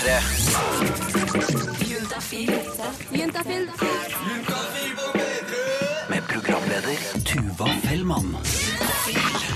P3. Med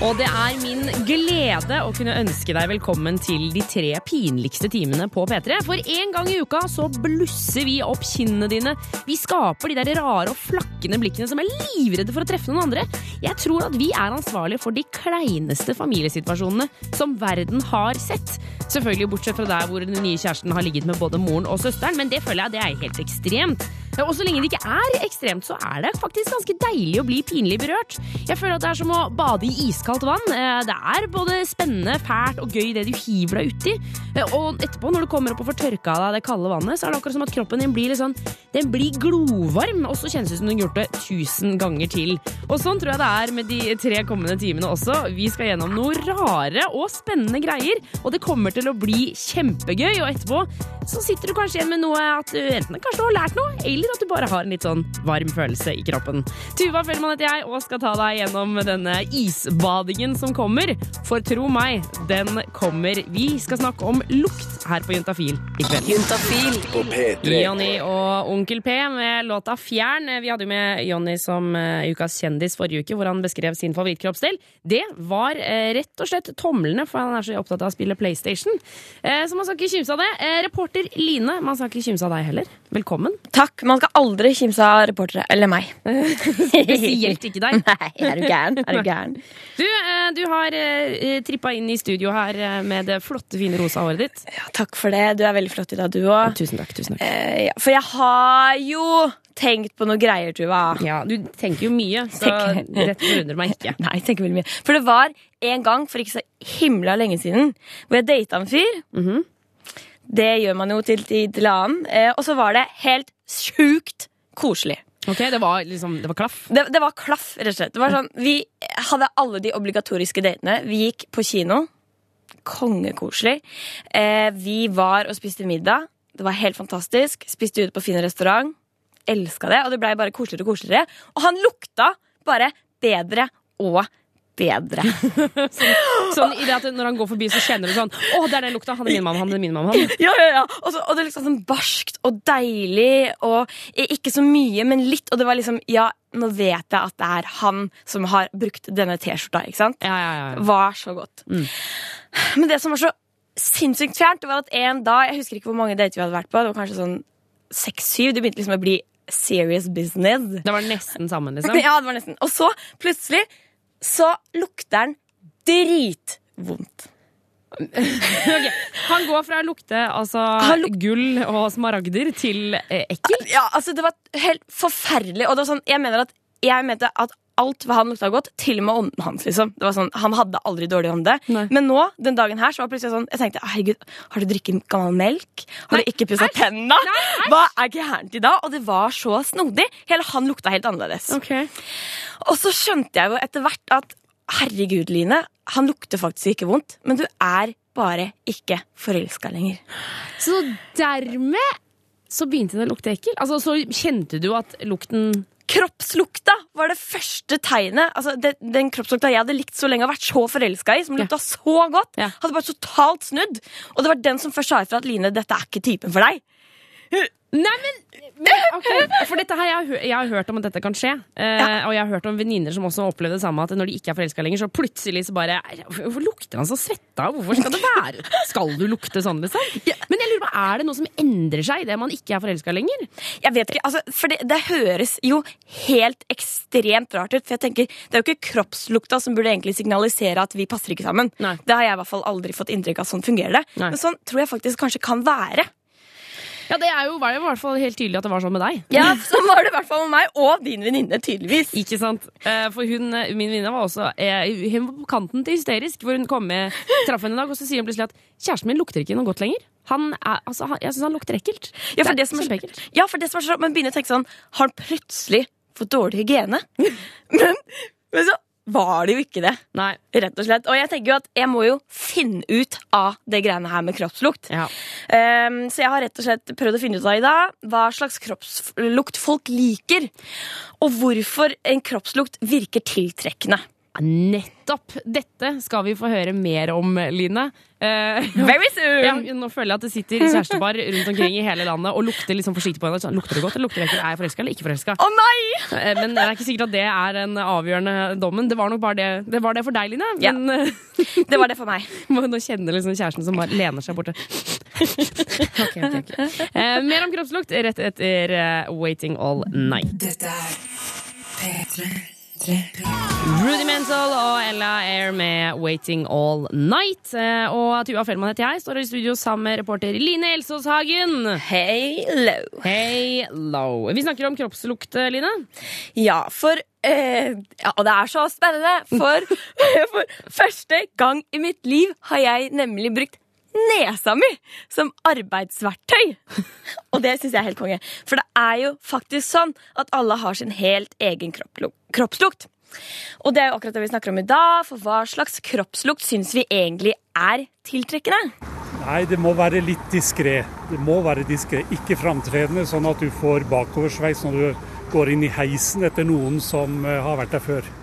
Og det er min glede å kunne ønske deg velkommen til de tre pinligste timene på P3. For en gang i uka så blusser vi opp kinnene dine. Vi skaper de der rare og flakkende blikkene som er livredde for å treffe noen andre. Jeg tror at vi er ansvarlige for de kleineste familiesituasjonene som verden har sett. Selvfølgelig bortsett fra der hvor den nye kjæresten har ligget med både moren og søsteren, men det føler jeg det er helt ekstremt. Og så lenge det ikke er ekstremt, så er det faktisk ganske deilig å bli pinlig berørt. Jeg føler at det er som å bade i iskaldt vann. Eh, Det er både spennende, fælt og gøy det du hiver deg uti. Eh, Og etterpå, når du kommer opp og får tørka av deg det kalde vannet, så er det akkurat som at kroppen din blir litt sånn Den blir glovarm, og så kjennes det ut som du har gjort det tusen ganger til. Og sånn tror jeg det er med de tre kommende timene også. Vi skal gjennom noe rare og spennende greier, og det kommer til å bli kjempegøy. Og etterpå så sitter du kanskje igjen med noe at du enten kanskje du har lært noe, eller at du bare har en litt sånn varm følelse i kroppen. Tuva Fellmann heter jeg, og skal ta deg gjennom denne isbadingen som kommer. For tro meg, den kommer. Vi skal snakke om lukt her på Juntafil i kveld. Juntafil. På P3. Jonny og Onkel P med låta Fjern. Vi hadde jo med Jonny som eh, ukas kjendis forrige uke, hvor han beskrev sin favorittkroppsdel. Det var eh, rett og slett tomlene, for han er så opptatt av å spille PlayStation. Eh, så man skal ikke kimse av det. Reporter Line, man skal ikke kimse av deg heller. Velkommen. Takk. Man skal aldri kimse av reportere. Eller meg. Spesielt ikke deg. Nei, er du gæren? Er du gæren? Du, eh, du har eh, trippa inn i studio her eh, med det flotte, fine rosa håret ditt. Ja, takk for det. Du er veldig flott i dag, du òg. Tusen takk. tusen takk. Eh, ja, for jeg har jo tenkt på noe greier, Tuva. Ja, Du tenker jo mye, så Tenker- dette forundrer meg ikke. Nei, jeg tenker veldig mye. For det var en gang for ikke så himla lenge siden hvor jeg data en fyr. Mhm. Det gjør man jo til tid til annen. Eh, og så var det helt sjukt koselig. Ok, Det var liksom, det var klaff. Det, det var klaff, rett og slett. Det var sånn, vi hadde alle de obligatoriske datene. Vi gikk på kino. Kongekoselig. Eh, vi var og spiste middag. Det var helt fantastisk. Spiste ute på fin restaurant. Elska det, og det blei bare koseligere og koseligere. Og han lukta bare bedre og bedre. Sånn i det at Når han går forbi, så kjenner du sånn Å, det er den lukta. Han er min mann. Han er min mann. Han. Ja, ja, ja. Og, så, og det er liksom sånn barskt og deilig, og ikke så mye, men litt. Og det var liksom Ja, nå vet jeg at det er han som har brukt denne T-skjorta, ikke sant? Ja, ja, ja. var så godt. Men det som var så sinnssykt fjernt, det var at en dag Jeg husker ikke hvor mange dater vi hadde vært på. Det var kanskje sånn seks-syv. Det begynte liksom å bli serious business. Det var nesten sammen, liksom. Ja, det var nesten. Og så plutselig så lukter den dritvondt. Okay. Han går fra å lukte altså, luk- gull og smaragder til eh, ekkel. Ja, altså Det var helt forferdelig. Og det var sånn, jeg mener at jeg mente at alt ved han lukta godt, til og med ånden hans. liksom. Det var sånn, Han hadde aldri dårlig ånde. Nei. Men nå, den dagen her, så var det plutselig sånn Jeg tenkte, herregud, har du drukket gammel melk? Har du ikke pussa tenna? Hva er gærent i dag? Og det var så snodig. Hele han lukta helt annerledes. Okay. Og så skjønte jeg jo etter hvert at herregud, Line, han lukter faktisk ikke vondt, men du er bare ikke forelska lenger. Så dermed så begynte det å lukte ekkel? Altså, Så kjente du at lukten Kroppslukta var det første tegnet. Altså, det, den kroppslukta jeg hadde likt så lenge og vært så forelska i, som lukta så godt, Ja. hadde bare totalt snudd. Og det var den som først sa ifra at Line, dette er ikke typen for deg. Nei, men, men okay. For dette her, jeg, har jeg har hørt om at dette kan skje. Eh, Og jeg har hørt om venninner som også opplevde det samme. At når de ikke er forelska lenger, så plutselig så bare Hvorfor lukter han så svetta? Hvorfor skal det være Skal du lukte sånn, liksom? Men jeg lurer på, er det noe som endrer seg idet man ikke er forelska lenger? Jeg vet ikke, altså, for det, det høres jo helt ekstremt rart ut. For jeg tenker, Det er jo ikke kroppslukta som burde egentlig signalisere at vi passer ikke sammen. Nei. Det har jeg i hvert fall aldri fått inntrykk av. Sånn fungerer det. Nei. Men sånn tror jeg faktisk kanskje kan være. Ja, Det er jo, var jo i hvert fall helt tydelig at det var sånn med deg. Ja, Sånn var det i hvert fall med meg og din venninne, tydeligvis. Ikke sant? Eh, For hun, min venninne var også eh, Hun var på kanten til hysterisk. Hvor hun kom med, traff henne en dag, og så sier hun plutselig at kjæresten min lukter ikke noe godt lenger. Han er, altså, han, jeg syns han lukter ekkelt. Ja, for Det det er som er, kjempeekkelt. ja, for det som er så Man begynner å tenke sånn Har han plutselig fått dårlig hygiene? Men, men så var det jo ikke det. Nei. Rett og slett. Og jeg tenker jo at jeg må jo finne ut av det greiene her med kroppslukt. Ja. Um, så jeg har rett og slett prøvd å finne ut av i dag hva slags kroppslukt folk liker. Og hvorfor en kroppslukt virker tiltrekkende. Nettopp! Dette skal vi få høre mer om, Line. Eh, Very soon! ja, nå føler jeg at det sitter kjærestepar rundt omkring i hele landet og lukter liksom forsiktig på henne. Sånn, lukter det godt, eller lukter det ikke? Er jeg forelska eller ikke forelska? Å nei! Eh, Men det er ikke sikkert at det er den avgjørende dommen. Det var nok bare det, det, var det for deg, Line. Ja. Men eh, Det var det for meg. må nå kjenne liksom kjæresten som bare lener seg borte. okay, okay, okay. Mer om kroppslukt rett etter Waiting All Night. Dette er P3. Rudimental og Ella Air med Waiting All Night. Eh, Og Tua Fellmann heter jeg, står i studio sammen med reporter Line Elsås Hagen. Hello. Hello. Vi snakker om kroppslukt, eh, Line. Ja, for eh, Ja, og det er så spennende, for for første gang i mitt liv har jeg nemlig brukt nesa mi som arbeidsverktøy. Og det syns jeg er helt konge. For det er jo faktisk sånn at alle har sin helt egen kropplu- kroppslukt. Og det er jo akkurat det vi snakker om i dag, for hva slags kroppslukt syns vi egentlig er tiltrekkende? Nei, det må være litt diskré. Det må være diskré, ikke framtredende, sånn at du får bakoversveis når du går inn i heisen etter noen som eh, har vært der før.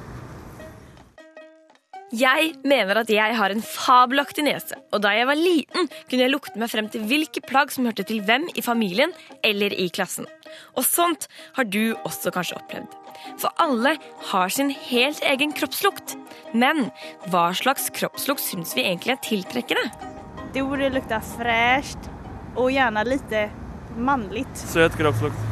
Jeg mener at jeg har en fabelaktig nese, og da jeg var liten, kunne jeg lukte meg frem til hvilke plagg som hørte til hvem i familien eller i klassen. Og sånt har du også kanskje opplevd. For alle har sin helt egen kroppslukt. Men hva slags kroppslukt syns vi egentlig er tiltrekkende? Det borde lukta fresht og gjerne lite mannlig. Søt kroppslukt.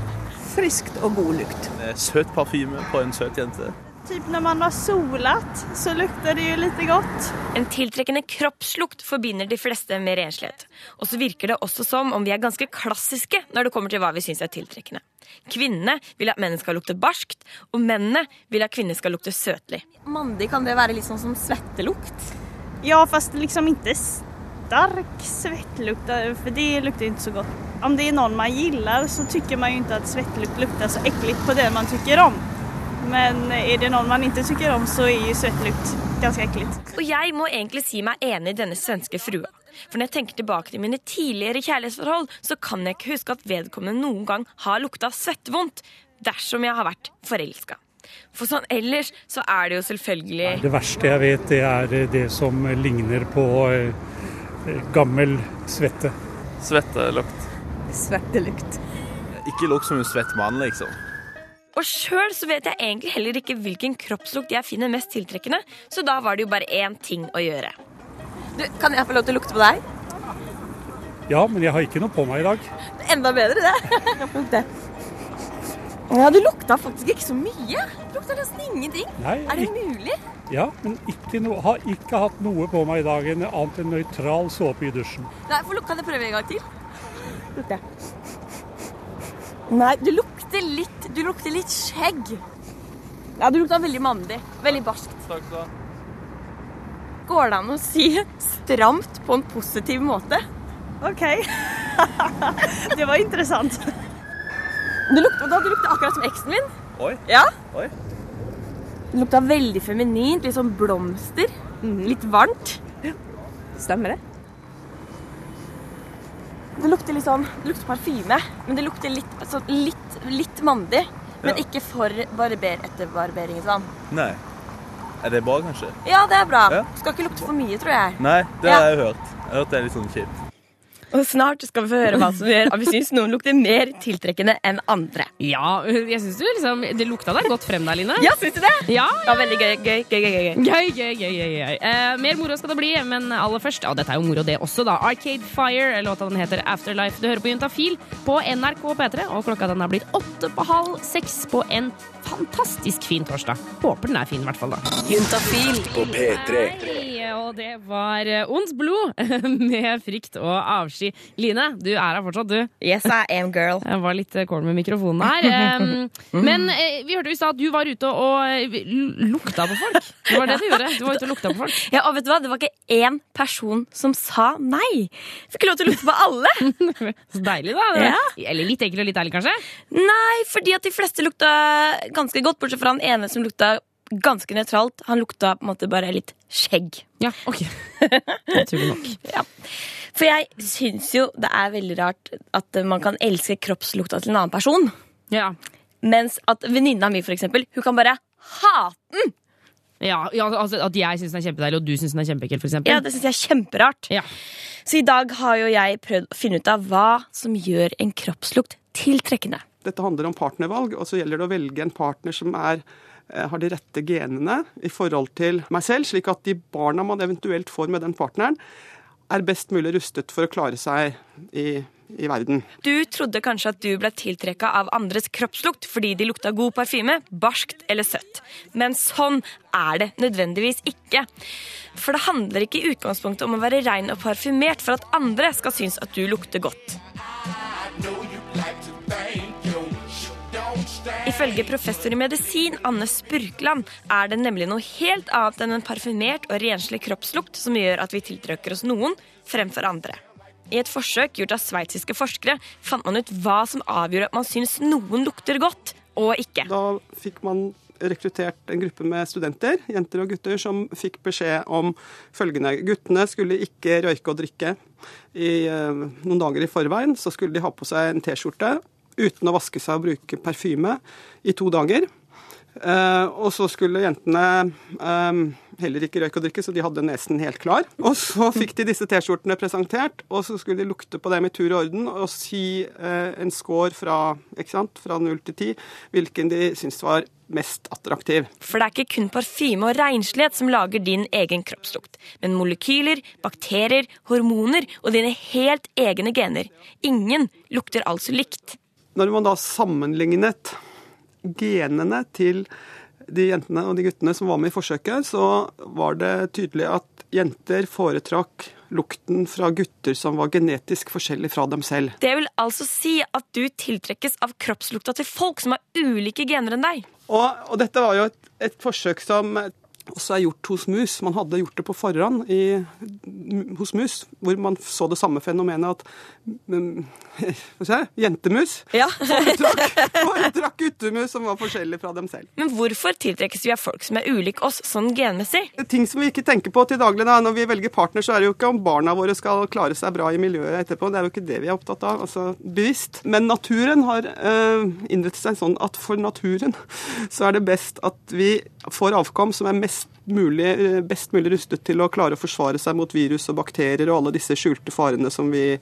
Friskt og god lukt. Eh, Søt parfyme på en søt jente. Typ når man har solat så lukter det jo lite godt. En tiltrekkende kroppslukt forbinder de fleste med renslighet. Og så virker det også som om vi er ganske klassiske når det kommer til hva vi syns er tiltrekkende. Kvinnene vil at mennene skal lukte barskt, og mennene vil at kvinner skal lukte søtlig. Mandig kan det være litt sånn som svettelukt. Ja, fast liksom ikke stark svettelukt, for det lukter ikke inte så godt. Om det er noen man liker, så syns man jo ikke at svettelukt lukter så ekkelt på det man syns om. Men er det noen man ikke syns om så är ju svettlukt ganske ekkelt. Og jeg må egentlig si meg enig i denne svenske frua. For når jeg tenker tilbake til mine tidligere kjærlighetsforhold, så kan jeg ikke huske at vedkommende noen gang har lukta svettvondt dersom jeg har vært forelska. For sånn ellers så er det jo selvfølgelig Det verste jeg vet, det er eh, det som ligner på eh, eh, gammel svette. Svettelukt. Svettelukt. Ikke lukt som en svett mann, liksom. Og sjøl så vet jeg egentlig heller ikke hvilken kroppslukt jeg finner mest tiltrekkende, så da var det jo bare én ting å gjøre. Du, kan jeg få lov til å lukte på deg? Ja, men jeg har ikke noe på meg i dag. Enda bedre, det. Ja, du lukta faktisk ikke så mye. Du lukta nesten ingenting. Nei, Er det ikke, mulig? ja, men ikke no, har ikke hatt noe på meg i dag enn annet enn nøytral såpe i dusjen. Nei, for, Kan jeg prøve en gang til? Lukte. Nei, du lukter litt Du lukter litt skjegg. Ja, du lukta veldig mandig. Veldig barskt. Takk skal du ha. Går det an å si stramt på en positiv måte? OK. det var interessant. Du lukta, da, du lukta akkurat som eksen min. Oi. Ja. Oi. Det lukta veldig feminint, litt sånn blomster. Litt varmt. Stemmer det? Det lukter litt sånn Det lukter parfyme, men det lukter litt, altså, litt, litt mandig. Men Ja. ikke for barber etter barberingens vann. Nei. Er det bra, kanskje? Ja, det er bra. Ja. Skal ikke lukte for mye, tror jeg. Nei, det Ja. har jeg hørt. Jeg har hørt det er litt sånn kjipt. Og snart skal vi få høre hva som gjør at vi syns noen lukter mer tiltrekkende enn andre. Ja, jeg syns du liksom Det lukta deg godt frem der, Line. Ja, syns du det? Ja, Ja, veldig gøy. Gøy, gøy, gøy. gøy. Gøy, gøy, gøy, gøy. Eh, mer moro skal det bli, men aller først Ja, dette er jo moro, det også, da. Arcade Fire. Låta den heter Afterlife. Du hører på Juntafil på NRK P3, og klokka den er blitt åtte på halv seks på en fantastisk fin torsdag. Håper den er fin, i hvert fall, da. Juntafil på P3. Hei, og det var eh, Ondt blod med frykt og avsky. Line, du er her fortsatt, du. Yes, I am girl. Jeg var litt eh, kål med mikrofonen her. Men eh, vi hørte i stad at du var ute og lukta på folk. Det var det du gjorde. Du var ute og lukta på folk. Ja, og vet du hva? Det var ikke én person som sa nei. Fikk lov til å lukte på alle. Så deilig, da. Ja. Eller litt enkelt og litt ærlig, kanskje? Nei, fordi at de fleste lukta ganske godt, bortsett fra han ene som lukta ganske nøytralt. Han lukta på en måte bare litt skjegg. Ja, ok. Naturlig nok. For jeg syns jo det er veldig rart at man kan elske kroppslukta til en annen person. Ja. Mens at venninna mi, for eksempel, hun kan bare hate den. Ja, ja altså At jeg syns den er kjempedeilig, og du syns den er kjempeekkel. Ja, Det syns jeg er kjemperart. Ja. Så i dag har jo jeg prøvd å finne ut av hva som gjør en kroppslukt tiltrekkende. Dette handler om partnervalg, og så gjelder det å velge en partner som er, eh, har de rette genene i forhold til meg selv, slik at de barna man eventuelt får med den partneren, er best mulig rustet for å klare seg i, i verden. Du trodde kanskje at du ble tiltrekka av andres kroppslukt fordi de lukta god parfyme, barskt eller søtt. Men sånn er det nødvendigvis ikke. For det handler ikke i utgangspunktet om å være rein og parfymert for at andre skal synes at du lukter godt. Ifølge professor i medisin Anne Spurkland er det nemlig noe helt annet enn en parfymert og renslig kroppslukt som gjør at vi tiltrekker oss noen fremfor andre. I et forsøk gjort av sveitsiske forskere fant man ut hva som avgjorde at man syns noen lukter godt og ikke. Da fikk man rekruttert en gruppe med studenter, jenter og gutter, som fikk beskjed om følgende. Guttene skulle ikke røyke og drikke i eh, noen dager i forveien. Så skulle de ha på seg en T-skjorte uten å vaske seg og bruke parfyme i to dager. Uh, og så skulle jentene eh, heller ikke røyke og drikke, så de hadde nesen helt klar. Og så fikk de disse T-skjortene presentert, og så skulle de lukte på dem i tur og orden og si uh, en score fra, sant, fra 0 til 10, hvilken de syntes var mest attraktiv. For det er ikke kun parfyme og renslighet som lager din egen kroppslukt, men molekyler, bakterier, hormoner og dine helt egne gener. Ingen lukter altså likt. Når man da sammenlignet genene til de jentene og de guttene som var med i forsøket, så var det tydelig at jenter foretrakk lukten fra gutter som var genetisk forskjellig fra dem selv. Det vil altså si at du tiltrekkes av kroppslukta til folk som har ulike gener enn deg. Og, og dette var jo et, et forsøk som også er gjort hos mus. Man hadde gjort det på forhånd i, hos mus, hvor man så det samme fenomenet at hva skal jeg, jentemus Ja. foretrakk, guttemus som var forskjellige fra dem selv. Men hvorfor tiltrekkes vi av folk som er ulike oss sånn genmessig? Ting som vi ikke tenker på til daglig da, når vi velger partner, så er det jo ikke om barna våre skal klare seg bra i miljøet etterpå. Det er jo ikke det vi er opptatt av, altså bevisst. Men naturen har eh, innrettet seg sånn at for naturen så er det best at vi får avkom som er mest mulig, eh, best mulig rustet til å klare å forsvare seg mot virus og bakterier og alle disse skjulte farene som, vi,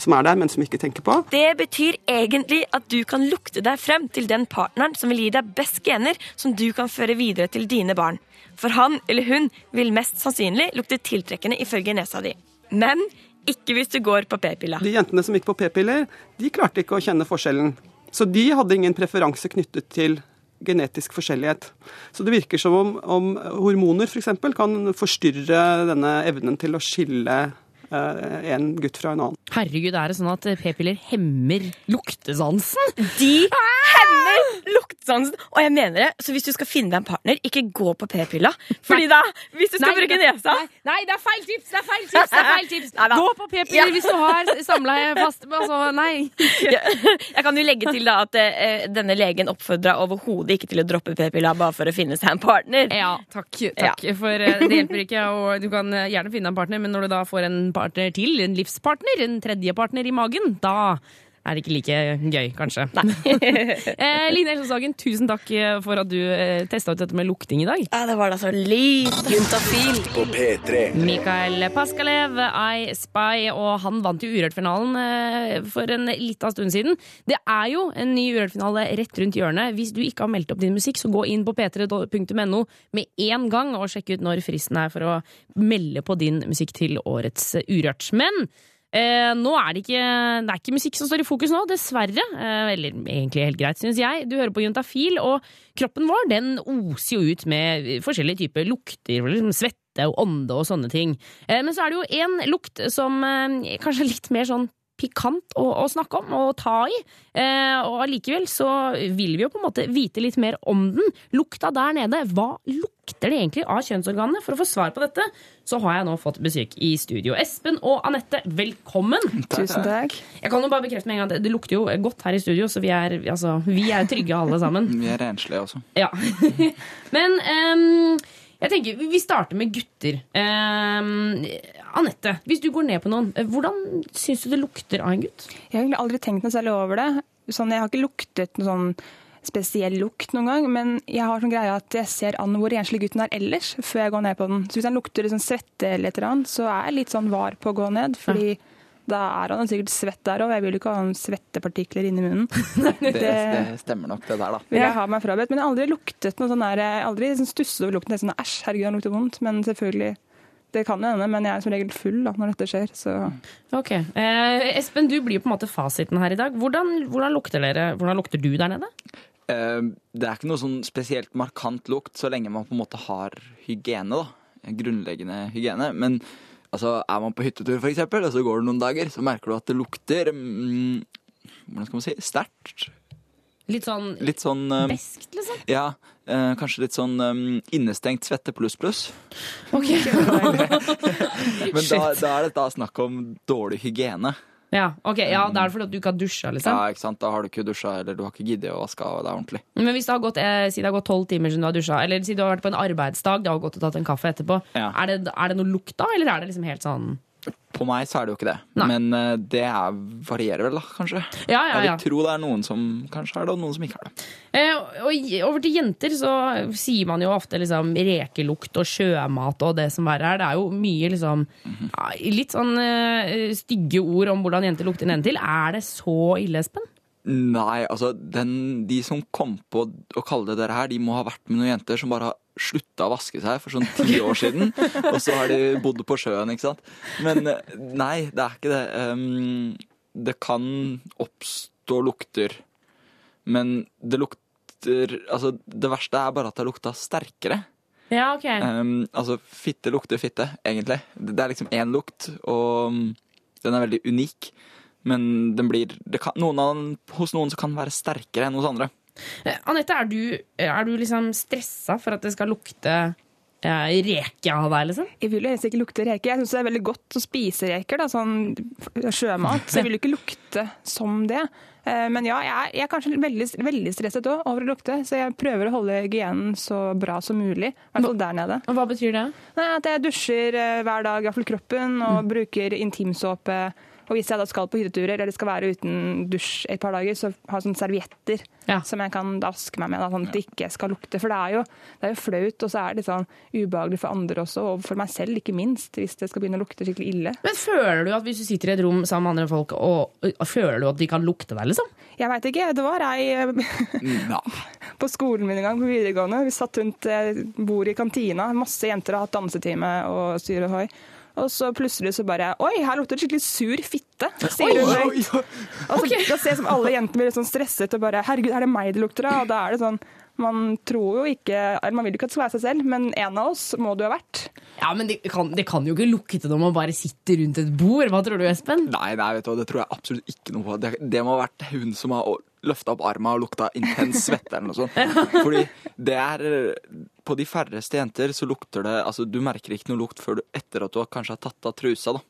som er der, men som vi ikke tenker på. Det betyr egentlig at du kan lukte deg frem til den partneren som vil gi deg best gener, som du kan føre videre til dine barn. For han eller hun vil mest sannsynlig lukte tiltrekkende ifølge nesa di. Men ikke hvis du går på p-pilla. De jentene som gikk på p-piller, de klarte ikke å kjenne forskjellen. Så de hadde ingen preferanse knyttet til genetisk forskjellighet. Så det virker som om, om hormoner f.eks. kan forstyrre denne evnen til å skille eh, en gutt fra en annen. Herregud, er det sånn at p-piller hemmer luktesansen? De hemmer luktesansen! Og jeg mener det, så hvis du skal finne deg en partner, ikke gå på p-pilla. Fordi da, hvis du skal bruke det- nesa Nei, nei, det er feil tips! Det er feil tips! Det er feil tips. Nei. Gå på p-piller Ja. hvis du har samleie fast Altså, nei. Jeg kan jo legge til da at uh, denne legen oppfordra overhodet ikke til å droppe p-pilla bare for å finne seg en partner. Ja, takk. takk For uh, det hjelper ikke. Og du kan gjerne finne en partner, men når du da får en partner til, en livspartner, en tredje partner i magen, da er det ikke like gøy, kanskje. eh, Line Elsåshagen, tusen takk eh, for at du eh, testa ut dette med lukting i dag. Ja, det var da så lite. Juntafil på P3. Mikael Paskalev, I Spy, og han vant jo Urørt-finalen eh, for en liten stund siden. Det er jo en ny Urørt-finale rett rundt hjørnet. Hvis du ikke har meldt opp din musikk, så gå inn på p3.no med en gang og sjekk ut når fristen er for å melde på din musikk til årets Urørt. Men Eh, nå er det ikke Det er ikke musikk som står i fokus nå, dessverre. Eh, eller egentlig helt greit, syns jeg. Du hører på Juntafil, og kroppen vår den oser jo ut med forskjellige typer lukter. Liksom svette og ånde og sånne ting. Eh, men så er det jo én lukt som eh, kanskje er litt mer sånn pikant å, å snakke om og ta i. Eh, og allikevel så vil vi jo på en måte vite litt mer om den. Lukta der nede, hva lukter det egentlig av kjønnsorganene? For å få svar på dette, så har jeg nå fått besøk i studio. Espen og Anette, velkommen! Tusen takk. Jeg kan jo bare bekrefte med en gang at det lukter jo godt her i studio, så vi er, altså, vi er trygge alle sammen. Vi er renslige også. Ja. Men um, jeg tenker, vi starter med gutter. Ehm, Anette, hvis du går ned på noen, eh, hvordan syns du det lukter av en gutt? Jeg har egentlig aldri tenkt noe særlig over det. Sånn, jeg har ikke luktet noe sånn spesiell lukt noen gang, men jeg har sånn greie at jeg ser an hvor renslig gutten er ellers, før jeg går ned på den. Så hvis han lukter liksom svette eller et eller annet, så er jeg litt sånn var på å gå ned, fordi da er han sikkert svett der òg. Jeg vil jo ikke ha svettepartikler inni munnen. Det, det stemmer nok, det der, da. vil jeg ha meg frabedt. Men jeg har aldri luktet noe sånn der, jeg har aldri liksom stusset over lukten. Det er Sånn, Æsj, herregud, han lukter vondt. Men selvfølgelig, det kan jo hende. Men jeg er som regel full da, når dette skjer. Så Ok. Eh, Espen, du blir på en måte fasiten her i dag. Hvordan, hvordan, lukter, dere, hvordan lukter du der nede? Eh, Det er ikke noe sånn spesielt markant lukt, så lenge man på en måte har hygiene, da. Grunnleggende hygiene. Men altså, er man på hyttetur, for eksempel, og så går det noen dager, så merker du at det lukter mm, Hvordan skal man si? Sterkt. Litt sånn Litt sånn um, beskt, liksom? Ja, Uh, kanskje litt sånn um, innestengt svette pluss pluss. Ok. Men da, da er det da snakk om dårlig hygiene. Ja, ok, ja, Da er det fordi at du ikke har dusja, liksom? Ja, ikke sant? Da har du ikke dusja, eller du har ikke giddet å vaske av deg ordentlig. Men hvis det har gått eh, si det har gått tolv timer siden du har dusja, eller si du har vært på en arbeidsdag, det har gått og tatt en kaffe etterpå, Ja. er, det, er det noe lukt da, eller er det liksom helt sånn På meg så er det jo ikke det. Nei. Men eh, det er, varierer vel, da, kanskje. Ja, ja, Jeg ja. vil tro det er noen som kanskje er det, og noen som ikke er det. Eh, og over til jenter så sier man jo ofte liksom rekelukt og sjømat og det som verre er. Det er jo mye liksom ja, Litt sånn uh, stygge ord om hvordan jenter lukter nedentil. Er det så ille, Espen? Nei, altså den, de som kom på å kalle det det her, de må ha vært med noen jenter som bare har slutta å vaske seg for sånn ti år siden. og så har de bodd på sjøen, ikke sant. Men eh, nei, det er ikke det. Um, det kan oppstå lukter, men det lukter Altså, det verste er bare at det har lukta sterkere. Ja, ok. Um, altså, fitte lukter fitte, egentlig. Det er liksom én lukt, og den er veldig unik. Men den blir det kan, noen av Hos noen så kan den være sterkere enn hos andre. Eh, Anette, er du, er du liksom stressa for at det skal lukte eh, reke av deg, liksom? jeg vil jo helst ikke lukte reker. Jeg syns det er veldig godt å spise reker, da, sånn sjømat. Så jeg vil jo ikke lukte som det. Eh, Men ja, jeg er, jeg er kanskje veldig, veldig stresset òg over å lukte, så jeg prøver å holde hygienen så bra som mulig. I hvert fall der nede. Og Hva betyr det? Nei, at jeg dusjer eh, hver dag, iallfall kroppen, og bruker intimsåpe. Og hvis jeg da skal på hytteturer eller skal være uten dusj et par dager, så har jeg sånne servietter som jeg kan daske meg med, da, sånn at det ikke skal lukte. For det er, jo, det er jo flaut, og så er det litt sånn ubehagelig for andre også, og for meg selv ikke minst, hvis det skal begynne å lukte skikkelig ille. Men Føler du at hvis du sitter i et rom sammen med andre folk, og, og føler du at de kan lukte deg, liksom? Jeg veit ikke. Det var ei på skolen min en gang, på videregående. Vi satt rundt eh, bordet i kantina. Masse jenter har hatt dansetime og styr og hoi. Og så plutselig så bare Oi, her lukter det skikkelig sur fitte. Sier hun høyt. Og så, Da ser jeg som alle jentene blir litt sånn stresset og bare Herregud, er det meg det lukter av? Og da er det sånn Man tror jo ikke Eller man vil jo ikke at det skal være seg selv, men en av oss må det jo ha vært. Ja, men det kan, det kan jo ikke lukte når man bare sitter rundt et bord. Hva tror du, Espen? Nei, nei, vet du det tror jeg absolutt ikke noe på. Det, det må ha vært hun som har løfta opp arma og lukta intens svette eller noe sånt. Fordi det er På de færreste jenter så lukter det Altså, du merker ikke noe lukt før du etter at du har kanskje har tatt av trusa, da.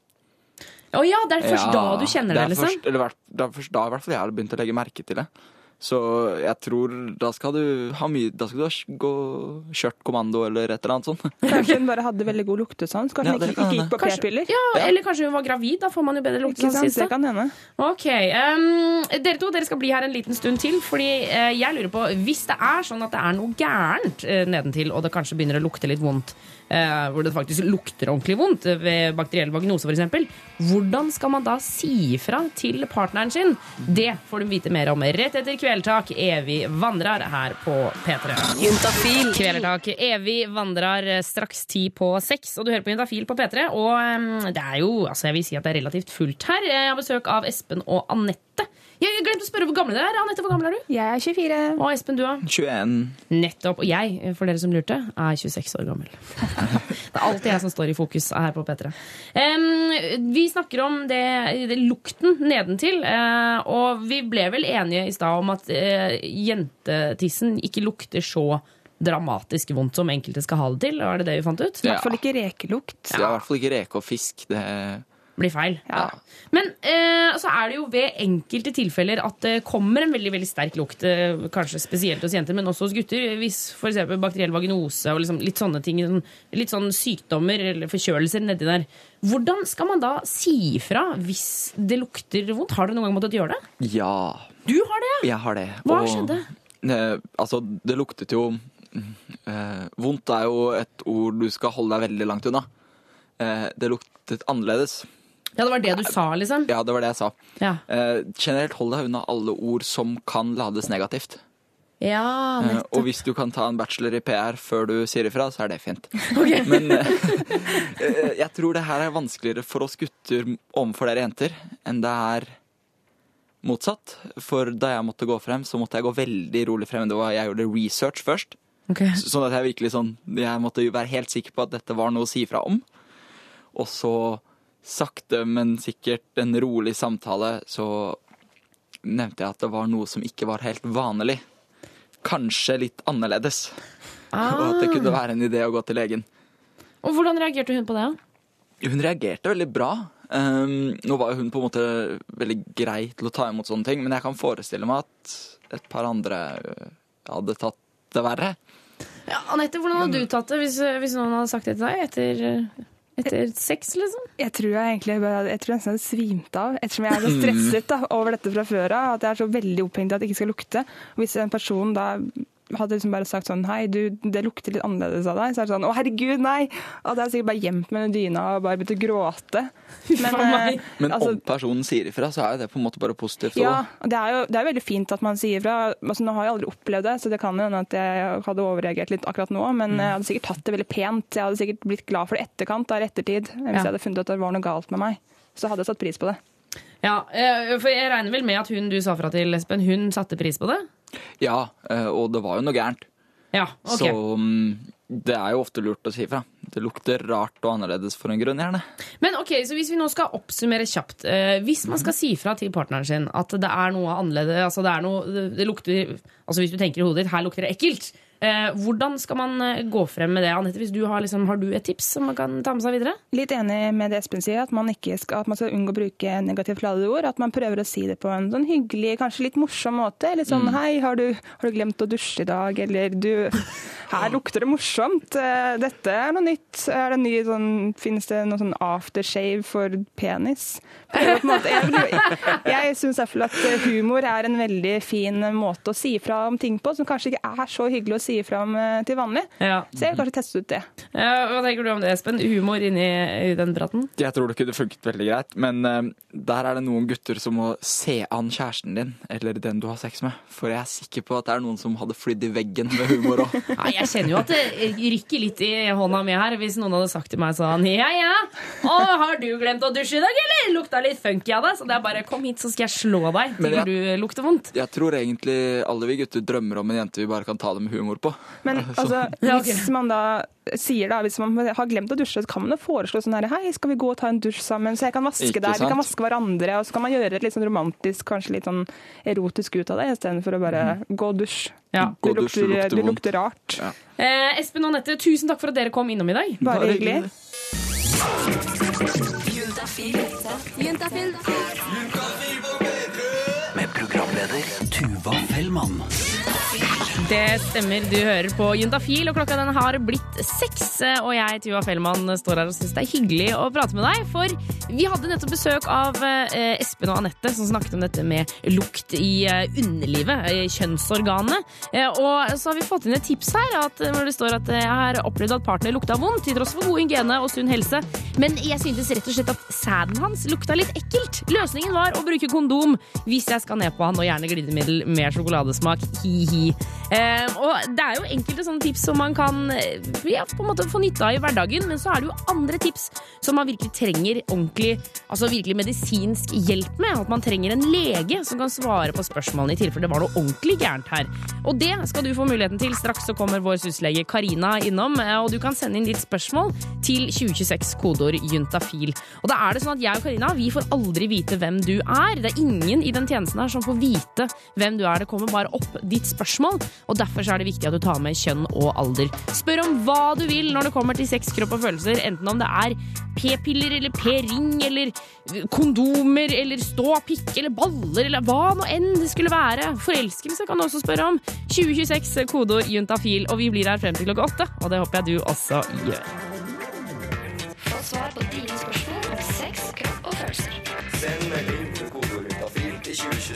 Å ja, det er først Ja, da du kjenner det, det liksom? Først, eller, det er først da i hvert fall jeg har begynt å legge merke til det. Så jeg tror da skal du ha mye Da skal du ha gå kjørt kommando eller et eller annet sånt. Kanskje hun bare hadde veldig god luktesans. Kanskje Ja, hun ikke, ikke gikk på p-piller. Ja, Eller kanskje hun var gravid. Da får man jo bedre luktesans. Det kan hende. Ok, um, Dere to dere skal bli her en liten stund til. Fordi uh, jeg lurer på Hvis det er sånn at det er noe gærent uh, nedentil, og det kanskje begynner å lukte litt vondt, hvor det faktisk lukter ordentlig vondt eh, ved bakteriell vagnose f.eks., hvordan skal man da si ifra til partneren sin? Det får du vite mer om rett etter Kvelertak. Evig vandrer her på P3. Juntafil. Kvelertak evig vandrer eh, straks ti på seks, og du hører på Juntafil på P3. Og eh, det er jo, altså jeg vil si at det er relativt fullt her. Jeg har besøk av Espen og Anette. Jeg glemte å spørre hvor gammel dere er. Anette, hvor gammel er du? Jeg er 24. Og Espen, du er? 21. Nettopp. Og jeg, for dere som lurte, er 26 år gammel. det er alltid jeg som står i fokus her på P3. Um, vi snakker om det, det lukten nedentil, Uh, og vi ble vel enige i stad om at uh, jentetissen ikke lukter så dramatisk vondt som enkelte skal ha det til. Er det det vi fant ut? I hvert fall ikke rekelukt. Det er i hvert fall ikke reke og fisk. Det blir feil. Men eh, så er det jo ved enkelte tilfeller at det kommer en veldig veldig sterk lukt. Eh, kanskje spesielt hos jenter, men også hos gutter. Hvis f.eks. bakteriell vaginose og liksom litt sånne ting, sånn- litt sånn sykdommer eller forkjølelser nedi der. Hvordan skal man da si ifra hvis det lukter vondt? Har du noen gang måttet gjøre det? Ja. Du har det? Jeg har det. Hva Og skjedde? eh, altså, det luktet jo eh, Vondt er jo et ord du skal holde deg veldig langt unna. Eh, det luktet annerledes. Ja, det var det du sa, liksom? Ja, det var det jeg sa. Ja. Uh, generelt hold deg unna alle ord som kan lades negativt. Ja, nettopp. og hvis du kan ta en bachelor i PR før du sier ifra, så er det fint. Men eh, eh, jeg tror det her er vanskeligere for oss gutter overfor dere jenter enn det er motsatt. For da jeg måtte gå frem, så måtte jeg gå veldig rolig frem. Det var, jeg gjorde research først. Ok. Sånn at jeg virkelig sånn Jeg måtte være helt sikker på at dette var noe å si fra om. Og så sakte, men sikkert en rolig samtale, så nevnte jeg at det var noe som ikke var helt vanlig. Kanskje litt annerledes. Og at det kunne være en idé å gå til legen. Og hvordan reagerte hun på det? Hun reagerte veldig bra. Um, nå var hun på en måte veldig grei til å ta imot sånne ting, men jeg kan forestille meg at et par andre øh, hadde tatt det verre. Ja, Anette, hvordan hadde du tatt det hvis, hvis noen hadde sagt det til deg etter, etter sex, liksom? Jeg tror jeg egentlig jeg tror jeg nesten hadde svimt av, ettersom jeg er så stresset da, over dette fra før av. At jeg er så veldig opphengt i at det ikke skal lukte. Hvis en person da hadde liksom bare sagt sånn Hei, du, det lukter litt annerledes av deg. Så er det sånn Å, herregud, nei! Og da hadde jeg sikkert bare gjemt meg under dyna og bare begynt å gråte. Men, eh, Men altså, om personen sier ifra, så er jo det på en måte bare positivt. ja, det er jo det er veldig fint at man sier ifra. Altså, nå har jeg aldri opplevd det, så det kan jo hende at jeg hadde overreagert litt akkurat nå. Men jeg hadde sikkert tatt det veldig pent. Jeg hadde sikkert blitt glad for det etterkant, da, ettertid. Hvis Ja. jeg hadde funnet at det var noe galt med meg. Så hadde jeg satt pris på det. Ja, eh, for Jeg regner vel med at hun du sa fra til, Espen, hun satte pris på det? Ja, eh, og det var jo noe gærent. Ja, ok. Så mm, det er jo ofte lurt å si ifra. Det lukter rart og annerledes for en grunn, gjerne. Men ok, så hvis vi nå skal oppsummere kjapt. Eh, hvis man skal si fra til partneren sin at det er noe annerledes altså det er noe, det, lukter, altså Hvis du tenker i hodet ditt her lukter det ekkelt, hvordan skal man eh, gå frem med det? Anette, har, liksom, har du et tips som man kan ta med seg videre? Litt enig med det Espen sier, at man, ikke skal, at man skal unngå å bruke negativt ladede ord. At man prøver å si det på en sånn hyggelig, kanskje litt morsom måte. Litt sånn 'hei, har du, har du glemt å dusje i dag?' Eller 'du, her lukter det morsomt'. Eh, Dette er noe nytt. Er det ny sånn finnes det noe sånn aftershave for penis? På en måte, jeg jeg syns iallfall at humor er en veldig fin måte å si fra om ting på, som kanskje ikke er så hyggelig å si fra om eh, til vanlig. Ja. Så jeg vil kanskje teste ut det. Ja, hva tenker du om det, Espen? Humor inni i den praten? Jeg tror det kunne funket veldig greit, men eh, der er det noen gutter som må se an kjæresten din, eller den du har sex med. For jeg er sikker på at det er noen som hadde flydd i veggen med humor òg. Ja, jeg kjenner jo at det rykker litt i hånda mi her hvis noen hadde sagt til meg sånn Ja, ja, å, har du glemt å dusje i dag, eller? Lukta litt funky av deg. Så det er bare kom hit, så skal jeg slå deg til jeg- du lukter vondt. Jeg tror egentlig alle vi gutter drømmer om en jente vi bare kan ta det med humor på. Men altså, Ja, ok. hvis man da sier da, hvis man har glemt å dusje, så kan man jo foreslå sånn her Hei, skal vi gå og ta en dusj sammen, så jeg kan vaske deg, vi kan vaske hverandre, og så kan man gjøre det litt sånn romantisk, kanskje litt sånn erotisk ut av det, istedenfor å bare gå og dusje. Ja. Gå Det lukter, det lukter det lukter rart. Ja. Eh, Espen og Anette, tusen takk for at dere kom innom i dag. Bare hyggelig. Med programleder Tuva Fellmann. Det stemmer, du hører på Juntafil, og klokka den har blitt seks. Og jeg, Tuva Fellmann, står her og syns det er hyggelig å prate med deg. For vi hadde nettopp besøk av eh, Espen og Anette, som snakket om dette med lukt i eh, underlivet, i kjønnsorganet. Eh, og så har vi fått inn et tips her, at, hvor det står at jeg har opplevd at partner lukta vondt, til tross for god hygiene og sunn helse. Men jeg syntes rett og slett at sæden hans lukta litt ekkelt. Løsningen var å bruke kondom hvis jeg skal ned på han, og gjerne glidemiddel med sjokoladesmak. Hi-hi. Eh, og det er jo enkelte sånne tips som man kan eh, ja, på en måte få nytte av i hverdagen, men så er det jo andre tips som man virkelig trenger ordentlig, altså virkelig medisinsk hjelp med. At man trenger en lege som kan svare på spørsmålene i tilfelle det var noe ordentlig gærent her. Og det skal du få muligheten til. Straks så kommer vår syslege Karina innom, eh, og du kan sende inn ditt spørsmål til 2026 kodeord juntafil. Og da er det sånn at jeg og Karina vi får aldri vite hvem du er. Det er ingen i den tjenesten her som får vite hvem du er. Det kommer bare opp ditt spørsmål, og derfor så er det viktig at du tar med kjønn og alder. Spør om hva du vil når det kommer til sex, kropp og følelser, enten om det er p-piller eller p-ring eller kondomer eller ståpikk eller baller eller hva nå enn det skulle være. Forelskelse kan du også spørre om. 2026 kodeord juntafil, og vi blir her frem til klokka åtte, og det håper jeg du også gjør. Få svar på dine spørsmål om sex, kropp og følelser. Send melding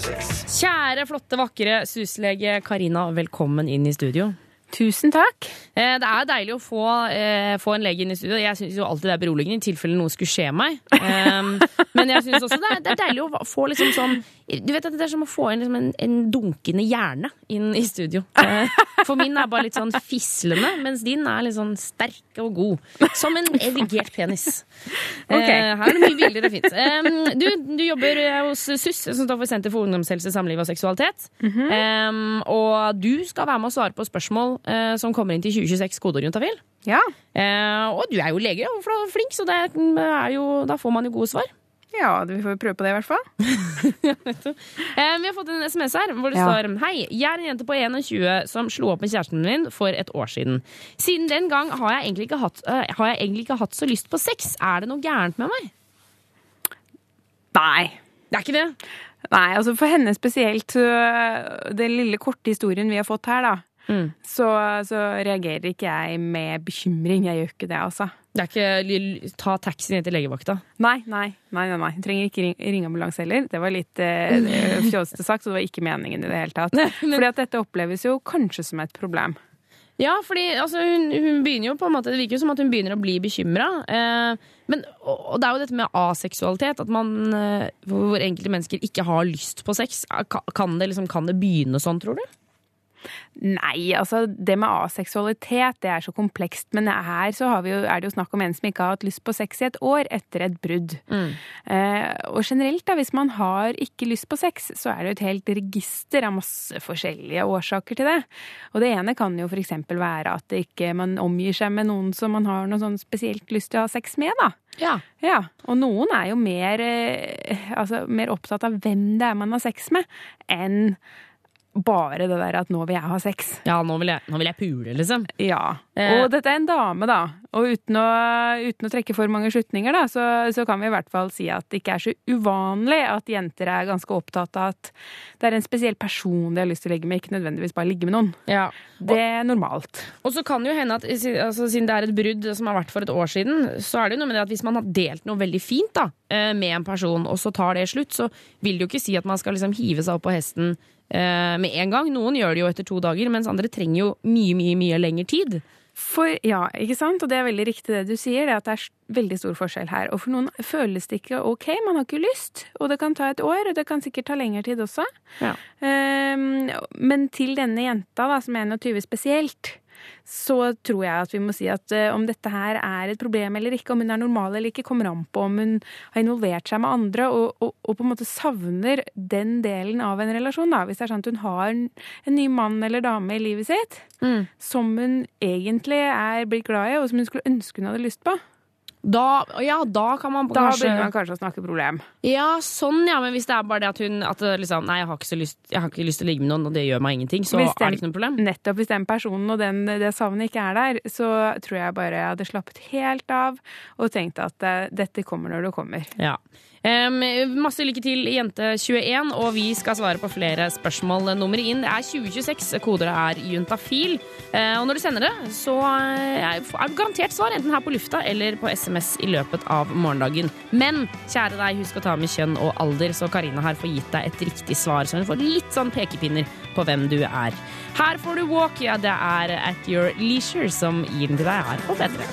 Kjære, flotte, vakre suslege Karina, velkommen inn i studio. Tusen takk. Eh, Det er deilig å få, eh, få en lege inn i studio. Jeg syns jo alltid det er beroligende i tilfelle noe skulle skje meg. Um, men jeg syns også det er, det er deilig å få liksom sånn Du vet at Det er som å få inn liksom en, en dunkende hjerne inn i studio. Eh, For min er bare litt sånn fislende, mens din er litt sånn sterk og god. Som en erigert penis. Ok. Eh, Her er det mye bilder det fins. Du, du jobber hos SUS, som står for Senter for ungdomshelse, samliv og seksualitet. Mhm. Um, og du skal være med og svare på spørsmål eh, som kommer inn til 2026 kodeorientafil. Ja. Eh, og du er jo lege og fl- flink, så det er jo, da får man jo gode svar. Ja, vi får prøve på det, i hvert fall. Eh, vi har fått en SMS her hvor det Ja. står Hei, jeg er en jente på 21 som slo opp med kjæresten min for et år siden. Siden den gang har jeg egentlig ikke hatt, har jeg egentlig ikke hatt så lyst på sex. Er det noe gærent med meg? Nei. Det er ikke det? Nei, altså for henne spesielt, den lille korte historien vi har fått her, da, Mm. så, så reagerer ikke jeg med bekymring. Jeg gjør ikke det, altså. Det er ikke ta taxi ned til legevakta? Nei, nei, nei, nei, nei. Jeg trenger ikke ring, ringe ambulanse heller. Det var litt eh, fjåsete sagt, så det var ikke meningen i det hele tatt. Fordi at dette oppleves jo kanskje som et problem. Ja, fordi altså, hun, hun begynner jo på en måte Det virker jo som at hun begynner å bli bekymra. Eh, men, og, og det er jo dette med aseksualitet, at man eh, hvor enkelte mennesker ikke har lyst på sex. Kan det, liksom, kan det begynne sånn, tror du? Nei, altså det med aseksualitet det er så komplekst. Men her så har vi jo, er det jo snakk om en som ikke har hatt lyst på sex i et år etter et brudd. Eh, og generelt, da, hvis man har ikke lyst på sex, så er det jo et helt register av masse forskjellige årsaker til det. Og det ene kan jo f.eks. være at det ikke, man omgir seg med noen som man har noe sånn spesielt lyst til å ha sex med, da. Ja. Ja, og noen er jo mer, eh, altså, mer opptatt av hvem det er man har sex med, enn bare det der at nå vil jeg ha sex. Ja, nå vil jeg, nå vil jeg pule, liksom. Ja. Eh. Og dette er en dame, da. Og uten å, uten å trekke for mange slutninger, da, så, så kan vi i hvert fall si at det ikke er så uvanlig at jenter er ganske opptatt av at det er en spesiell person de har lyst til å ligge med, ikke nødvendigvis bare ligge med noen. Ja. Det er normalt. Og så kan det jo hende at altså, siden det er et brudd som har vært for et år siden, så er det jo noe med det at hvis man har delt noe veldig fint da, eh, med en person, og så tar det slutt, så vil det jo ikke si at man skal liksom hive seg opp på hesten med en gang. Noen gjør det jo etter to dager, mens andre trenger jo mye, mye, mye lengre tid. For, ja, ikke sant? Og det er veldig riktig det du sier, det at det er veldig stor forskjell her. Og for noen føles det ikke ok, man har ikke lyst, og det kan ta et år, og det kan sikkert ta lengre tid også. Ja. Um, men til denne jenta, da, som er 21 spesielt, så tror jeg at vi må si at eh, om dette her er et problem eller ikke, om hun er normal eller ikke, kommer an på om hun har involvert seg med andre og, og, og på en måte savner den delen av en relasjon. Da. Hvis det er sånn at hun har en, en ny mann eller dame i livet sitt som hun egentlig er blitt glad i, og som hun skulle ønske hun hadde lyst på. Da, ja, da kan man Da kanskje begynner man kanskje å snakke problem. Ja, sånn, ja. Men hvis det er bare det at hun at liksom, Nei, jeg har, lyst, jeg har ikke lyst til å ligge med noen, og det gjør meg ingenting, så den, er det ikke noe problem. Nettopp hvis den personen og den, det savnet ikke er der, så tror jeg bare jeg hadde slappet helt av og tenkt at uh, dette kommer når det kommer. Ja. Em, masse lykke til, jente21, og vi skal svare på flere spørsmål. Nummeret inn er 2026. Kodet er juntafil. Uh, og når du sender det, så er du det garantert svar, enten her på lufta eller på SMS i løpet av morgendagen. Men kjære deg, husk å ta med kjønn og alder, så Karina her får gitt deg et riktig svar, så hun får litt sånn pekepinner på hvem du er. Her får du walk, ja, det er At Your Leisure som gir den til deg her på P3.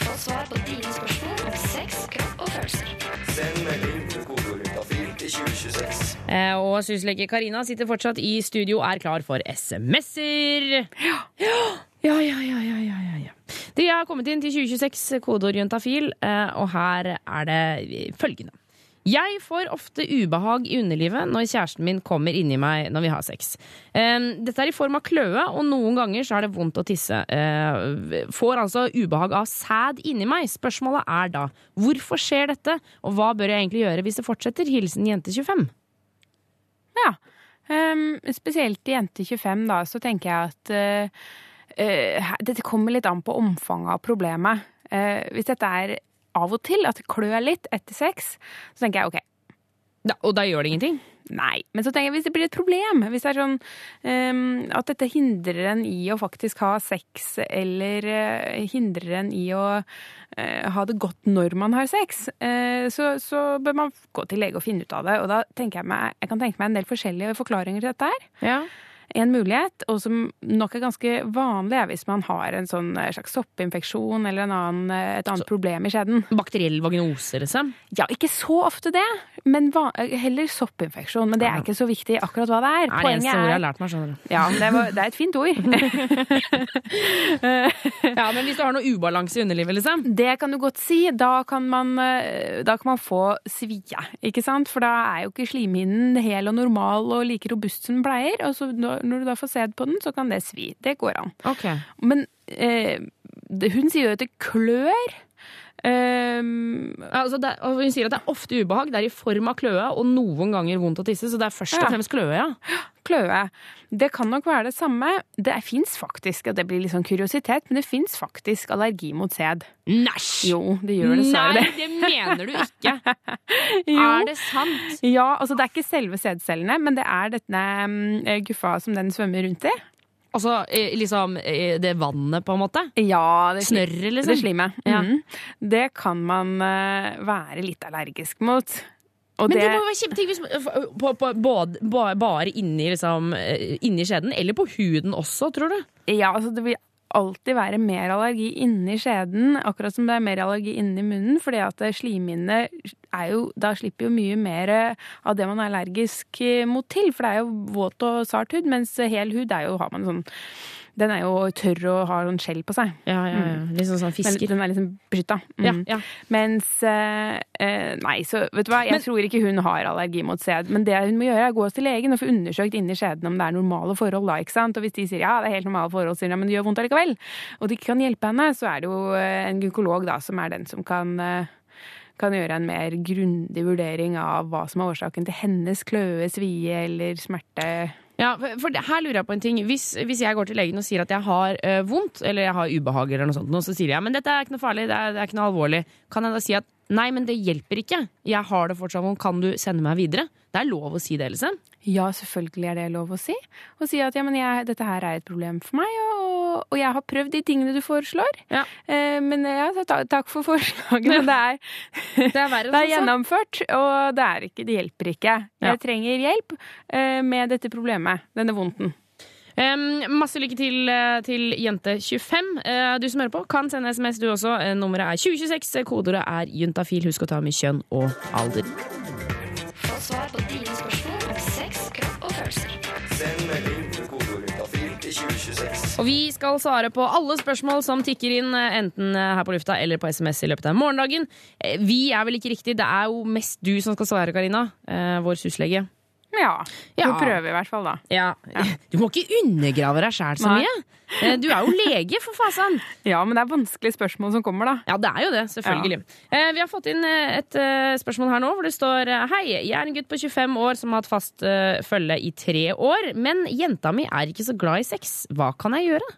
Få svar på dine spørsmål om sex, kropp og følelser. Send melding til kodeorientafil til 2026. Eh, Og syslege Karina sitter fortsatt i studio og er klar for SMS-er. Ja. Ja, ja, ja, ja, ja, ja, ja. De har kommet inn til 2026 kodeord juntafil, eh, og her er det følgende. Jeg får ofte ubehag i underlivet når kjæresten min kommer inni meg når vi har sex. Eh, Dette er i form av kløe, og noen ganger så er det vondt å tisse. Eh, Får altså ubehag av sæd inni meg. Spørsmålet er da hvorfor skjer dette, og hva bør jeg egentlig gjøre hvis det fortsetter? Hilsen jente 25. Ja. um, spesielt i Jente 25, da, så tenker jeg at uh, uh, dette kommer litt an på omfanget av problemet. Uh, hvis dette er av og til, at det klør litt etter sex, så tenker jeg OK. og da gjør det ingenting? Nei. Men så tenker jeg hvis det blir et problem, hvis det er sånn um, at dette hindrer en i å faktisk ha sex, eller uh, hindrer en i å uh, ha det godt når man har sex, uh, så, så bør man gå til lege og finne ut av det. Og da tenker jeg meg, jeg kan tenke meg en del forskjellige forklaringer til dette her. En mulighet, og som nok er ganske vanlig, er hvis man har en sånn eh, slags soppinfeksjon eller en annen, eh, et annet problem i skjeden. Bakteriell vaginose, liksom? Ja, ikke så ofte det, men va heller soppinfeksjon. Men det er ikke så viktig akkurat hva det er. Det er det lært meg. Ja, det, var, det er et fint ord. ja, men hvis du har noe ubalanse i underlivet, liksom? Det kan du godt si. Da kan man, eh, da kan man få svie, ikke sant? For da er jo ikke slimhinnen hel og normal og like robust som den pleier. Og så når du da får sæd på den, så kan det svi. Det går an. Men eh, hun sier jo at det klør. Um, altså det, hun sier at det er ofte ubehag. Det er i form av kløe og noen ganger vondt å tisse. Så det er først og fremst kløe, ja. Kløe. Det kan nok være det samme. Det fins faktisk, og det blir litt sånn kuriositet, men det fins faktisk allergi mot sæd. Næsj! Jo, det gjør dessverre Nei, det. det mener du ikke! Er det sant? Ja, altså det er ikke selve sædcellene, men det er denne mm, guffa som den svømmer rundt i. Altså liksom det vannet, på en måte? Ja, det Snørret, liksom? Det slimet. Ja. Mm. Det kan man eh, være litt allergisk mot. Og Men det, må være kjempeting hvis på, på, både, bare inni, liksom, eh, inni skjeden, eller på huden også, tror du? Ja, altså det vil alltid være mer allergi inni skjeden, akkurat som det er mer allergi inni munnen, fordi at slimhinnene er jo Da slipper jo mye mer av det man er allergisk mot til, for det er jo våt og sart hud, mens hel hud er jo, har man sånn den er jo tørr og har noen skjell på seg. Ja, ja, ja. Litt sånn sånn fisker. Den, den er liksom beskytta. Ja, Mm. ja. Mens eh, eh, Nei, så vet du hva, jeg tror ikke hun har allergi mot sæd. Men det hun må gjøre, er å gå til legen og få undersøkt inni skjeden om det er normale forhold. da, ikke sant? Og hvis de sier ja, det er helt normale forhold, sier de, men det gjør vondt allikevel, og de ikke kan hjelpe henne, så er det jo eh, en gynekolog da, som er den som kan eh, kan gjøre en mer grundig vurdering av hva som er årsaken til hennes kløe, svie eller smerte. Ja, for her lurer jeg på en ting. Hvis, hvis jeg går til legen og sier at jeg har eh, vondt, eller jeg har ubehag, eller noe sånt, så sier jeg men dette er ikke noe farlig, det er, det er ikke noe alvorlig, kan jeg da si at nei, men det hjelper ikke, jeg har det fortsatt vondt, kan du sende meg videre? Det er lov å si det, liksom. Ja, selvfølgelig er det lov å si. Å si at ja, men jeg, dette her er et problem for meg, og, og jeg har prøvd de tingene du foreslår. Eh, men ja, ta, takk for forslaget, men det er, det er, det er gjennomført, og det, er ikke, det hjelper ikke. Ja. Jeg trenger hjelp eh, med dette problemet, denne vondten. Masse lykke til eh, til jente25. Eh, du som hører på, kan sende SMS du også. Eh, nummeret er 2026. Kodeordet er juntafil. Husk å ta med kjønn og alder. Få svar på dine spørsmål om sex, kropp og følelser. Send melding til kodeord juntafil til 2026. Og vi skal svare på alle spørsmål som tikker inn, enten her på lufta eller på SMS i løpet av morgendagen. Vi er vel ikke riktig, det er jo mest du som skal svare, Karina. Vår syslege. Ja. Ja. Du prøver i hvert fall, da. Ja. Du må ikke undergrave deg sjæl så mye. Eh, Du er jo lege, for fasan. Ja, men det er vanskelige spørsmål som kommer, da. Ja, det er jo det, selvfølgelig. Eh, Vi har fått inn eh, et spørsmål her nå, hvor det står Hei, jeg er en gutt på 25 år som har hatt fast følge i tre år, men jenta mi er ikke så glad i sex. Hva kan jeg gjøre?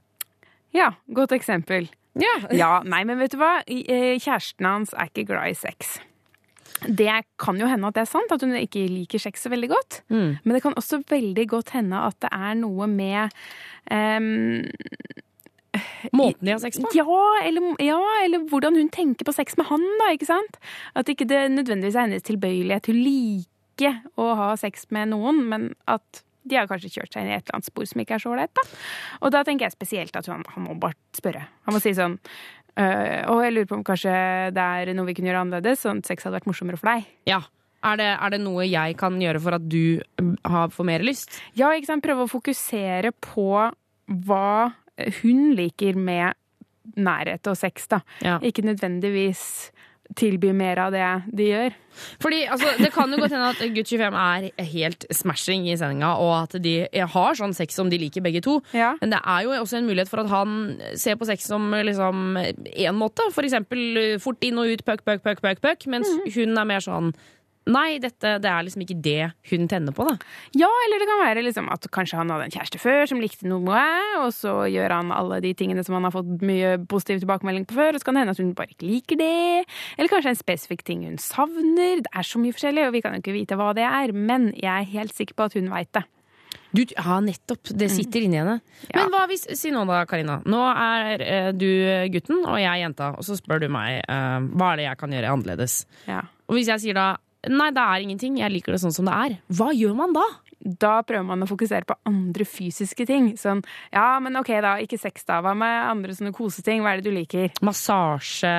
Ja, godt eksempel. Ja. Ja, nei, men vet du hva? Kjæresten hans er ikke glad i sex. Det kan jo hende at det er sant, at hun ikke liker sex så veldig godt. Mm. Men det kan også veldig godt hende at det er noe med um, Måten de har sex på? Ja eller, ja, eller hvordan hun tenker på sex med han, da, ikke sant? At ikke det nødvendigvis er hennes tilbøyelighet til å like å ha sex med noen, men at de har kanskje kjørt seg inn i et eller annet spor som ikke er så ålreit, da. Og da tenker jeg spesielt at han, han må bare spørre. Han må si sånn øh, Å, jeg lurer på om kanskje det er noe vi kunne gjøre annerledes, sånn at sex hadde vært morsommere for deg. Ja. Er det, er det noe jeg kan gjøre for at du mm, har, får mer lyst? Ja, ikke sant. Prøve å fokusere på hva hun liker med nærhet og sex, da. Ikke nødvendigvis tilby mer av det de gjør. Fordi altså, Det kan jo godt hende at gutt 25 er helt smashing i sendinga, og at de har sånn sex som de liker begge to. Men det er jo også en mulighet for at han ser på sex som liksom én måte. For eksempel fort inn og ut, puck, puck, puck, puck, puck. Mens hun er mer sånn Nei, dette, det er liksom ikke det hun tenner på, da. Ja, eller det kan være liksom at kanskje han hadde en kjæreste før som likte noe, og så gjør han alle de tingene som han har fått mye positiv tilbakemelding på før, og så kan det hende at hun bare ikke liker det. Eller kanskje en spesifikk ting hun savner. Det er så mye forskjellig, og vi kan jo ikke vite hva det er, men jeg er helt sikker på at hun veit det. Du, ja, nettopp. Det sitter inni henne. Men hva hvis Si nå da, Karina. Nå er eh, du gutten, og jeg er jenta, og så spør du meg eh, hva er det jeg kan gjøre annerledes. Ja. Og hvis jeg sier da nei, det er ingenting, jeg liker det sånn som det er, hva gjør man da? Da prøver man å fokusere på andre fysiske ting. Sånn, ja, men ok da, ikke sex da. Hva med andre sånne koseting? Hva er det du liker? Massasje.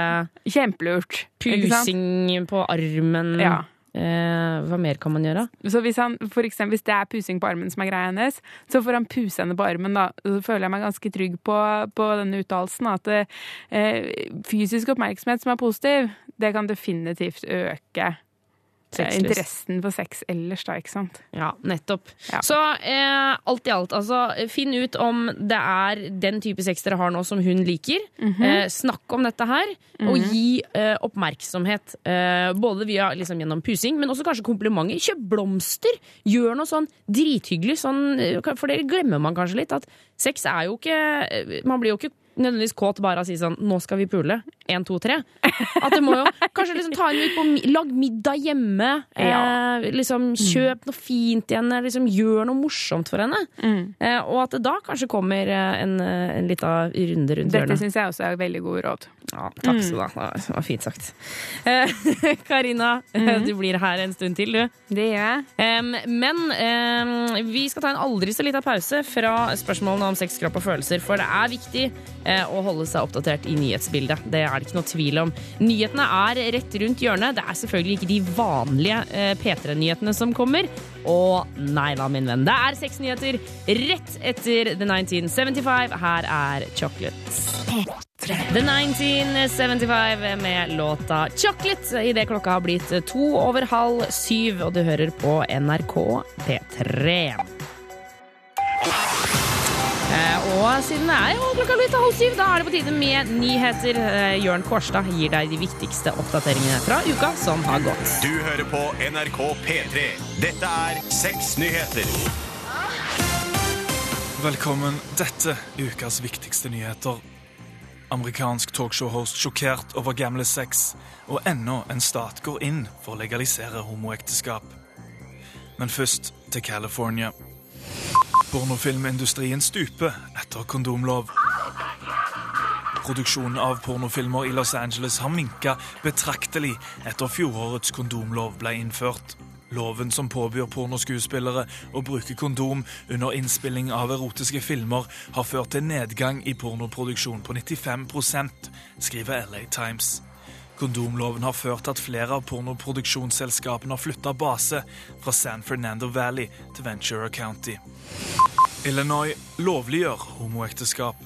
Kjempelurt. Pusing på armen. Ja. Eh, hva mer kan man gjøre? Så hvis, han, for eksempel, hvis det er pusing på armen som er greia hennes, så får han puse henne på armen. da. Så føler jeg meg ganske trygg på, på denne uttalelsen. At eh, fysisk oppmerksomhet som er positiv, det kan definitivt øke Sexlyst. interessen for sex ellers, da, ikke sant? Ja, nettopp. Så eh, alt i alt, altså, finn ut om det er den type sex dere har nå som hun liker. Mhm. eh, snakk om dette her, og Mhm. gi eh, oppmerksomhet. Eh, både via, liksom, gjennom pusing, men også kanskje komplimenter. Kjøp blomster! Gjør noe sånn drithyggelig, sånn, eh, for det glemmer man kanskje litt. At sex er jo ikke eh, Man blir jo ikke nødvendigvis kåt bare av å si sånn 'nå skal vi pule'. Én, to, tre. At det må jo Kanskje liksom ta ut på Lag middag hjemme. Ja. Eh, liksom Kjøp noe fint til henne. Liksom, gjør noe morsomt for henne. Eh, og at det da kanskje kommer eh, en, eh, en lita runde rundt Dette hjørnet. syns jeg også er veldig god råd. Ja, takk skal du ha. Det var fint sagt. Eh, Karina, Mhm. du blir her en stund til, du. Det gjør jeg. Em, men em, vi skal ta en aldri så lita pause fra spørsmålene om sex, kropp og følelser, for det er viktig eh, å holde seg oppdatert i nyhetsbildet. Det er det ikke noe tvil om. Nyhetene er rett rundt hjørnet. Det er selvfølgelig ikke de vanlige eh, P3-nyhetene som kommer. Og nei da, min venn. Det er seks nyheter rett etter The 1975. Her er Chocolate. The 1975 med låta Chocolate idet klokka har blitt to over halv syv, og du hører på NRK P3. Og siden det er jo klokka litt halv syv, da er det på tide med nyheter. Eh, Jørn Kårstad gir deg de viktigste oppdateringene fra uka som har gått. Du hører på NRK P3. Dette er Seks nyheter. Velkommen. Dette er ukas viktigste nyheter. Amerikansk talkshow-host sjokkert over gamle sex, og enda en stat går inn for å legalisere homoekteskap. Men først til California. Pornofilmindustrien stuper etter kondomlov. Produksjonen av pornofilmer i Los Angeles har minka betraktelig etter fjorårets kondomlov ble innført. Loven som påbyr pornoskuespillere å bruke kondom under innspilling av erotiske filmer, har ført til nedgang i pornoproduksjon på 95% skriver LA Times. Kondomloven har ført til at flere av pornoproduksjonsselskapene har flytta base fra San Fernando Valley til Ventura County. Illinois lovliggjør homoekteskap.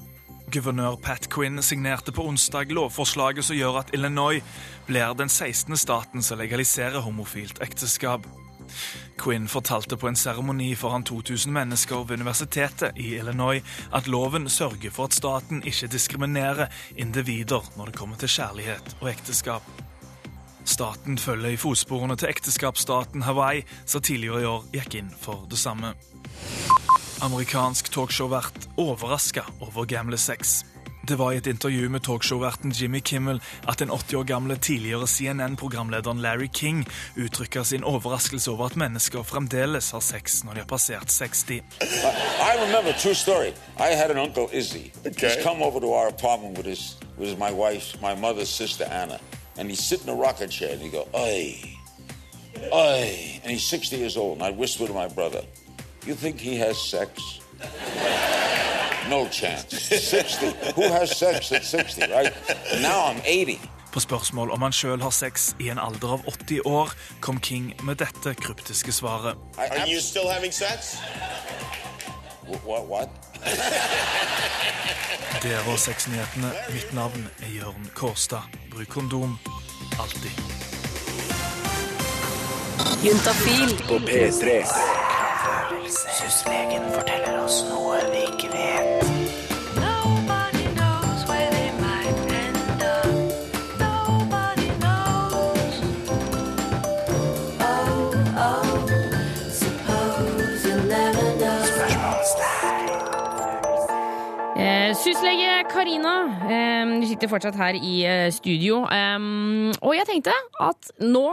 Guvernør Pat Quinn signerte på onsdag lovforslaget som gjør at Illinois blir den 16. staten som legaliserer homofilt ekteskap. Quinn fortalte på en seremoni foran 2000 mennesker ved universitetet i Illinois at loven sørger for at staten ikke diskriminerer individer når det kommer til kjærlighet og ekteskap. Staten følger i fotsporene til ekteskapsstaten Hawaii, som tidligere i år gikk inn for det samme. Amerikansk talkshow-vert overraska over gamle sex. Det var i et intervju med talkshow-verten Jimmy Kimmel at den 80 år gamle tidligere CNN-programlederen Larry King uttrykker sin overraskelse over at mennesker fremdeles har sex når de har passert 60. I remember true story. I had an uncle Izzy. He's come over to our apartment with his with my wife, my mother's sister Anna, and he's sitting in a rocking chair and he go, "Oi, oi," and he's 60 years old. And I whisper to my brother, "You think he has sex?" No chance. 60. Who has sex at 60, right? Now I'm 80. På spørsmål om han sjøl har sex i en alder av 80 år, kom King med dette kryptiske svaret. Are you still having sex? What? What? Det var sexnyhetene. Mitt navn er Jørn Kårstad. Bruk kondom alltid. Juntafil på P3. Syslegen forteller oss noe vi ikke vet. Syslege Karina, eh, du sitter fortsatt her i eh, studio. Eh, og jeg tenkte at nå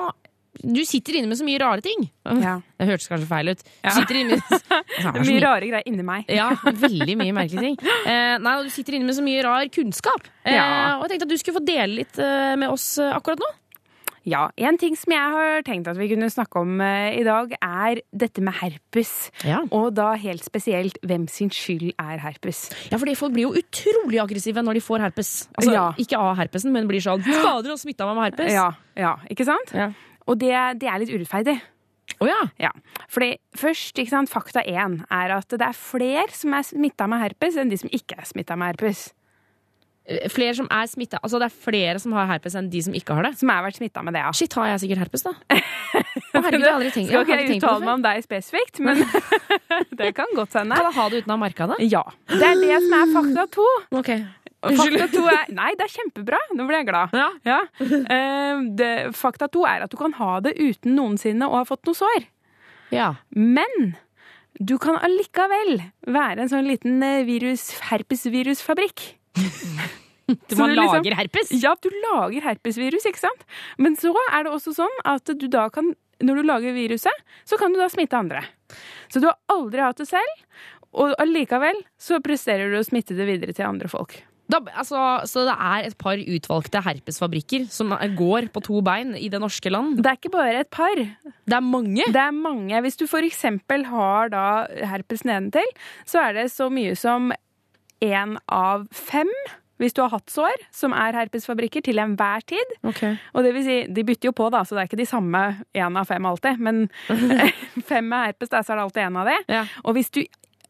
Du sitter inne med så mye rare ting. Ja. Det hørtes kanskje feil ut. Du Ja. sitter inne med, Det er mye rare greier inni meg. Ja, veldig mye merkelige ting. Eh, nei, og Du sitter inne med så mye rar kunnskap. Eh, Ja. Og jeg tenkte at du skulle få dele litt eh, med oss eh, akkurat nå. Ja, En ting som jeg har tenkt at vi kunne snakke om eh, i dag, er dette med herpes. Og da helt spesielt hvem sin skyld er herpes. Ja, fordi folk blir jo utrolig aggressive når de får herpes. Altså, Ja. Ikke av herpesen, men blir sånn Fader, han smitta meg med herpes. Ja, ja ikke sant? Og det, det er litt urettferdig. Oh, ja. ja. Fordi først, ikke sant, Fakta én er at det er flere som er smitta med herpes, enn de som ikke er smitta med herpes. Eh, Flere som er smitta Altså det er flere som har herpes enn de som ikke har det? Som har vært smitta med det, ja. Shit, har jeg sikkert herpes, da? Å, herregud, jeg har aldri tenkt, Skal jeg ikke har jeg aldri uttale meg om deg spesifikt, men det kan godt hende. Kan jeg ha det uten å ha merka det? Ja. Det er det som er fakta to. Okay. Fakta to er Nei, det er kjempebra. Nå ble jeg glad. Ja. Eh, det, fakta to er at du kan ha det uten noensinne å ha fått noe sår. Ja. Men du kan allikevel være en sånn liten eh, virus, herpesvirusfabrikk. Du man liksom- lager herpes? Ja, du lager herpesvirus, ikke sant? Men så er det også sånn at du da kan, når du lager viruset, så kan du da smitte andre. Så du har aldri hatt det selv, og allikevel så presterer du å smitte det videre til andre folk. Da, altså, så det er et par utvalgte herpesfabrikker som går på to bein i det norske land? Det er ikke bare et par. Det er mange? Det er mange. Hvis du eksempel har da herpes nedentil, så er det så mye som én av fem. Hvis du har hatt sår, som er herpesfabrikker, til enhver tid. Og det vil si, de bytter jo på, da, så det er ikke de samme én av fem alltid. Men fem med herpes, da, så er det alltid én av det. Og hvis du,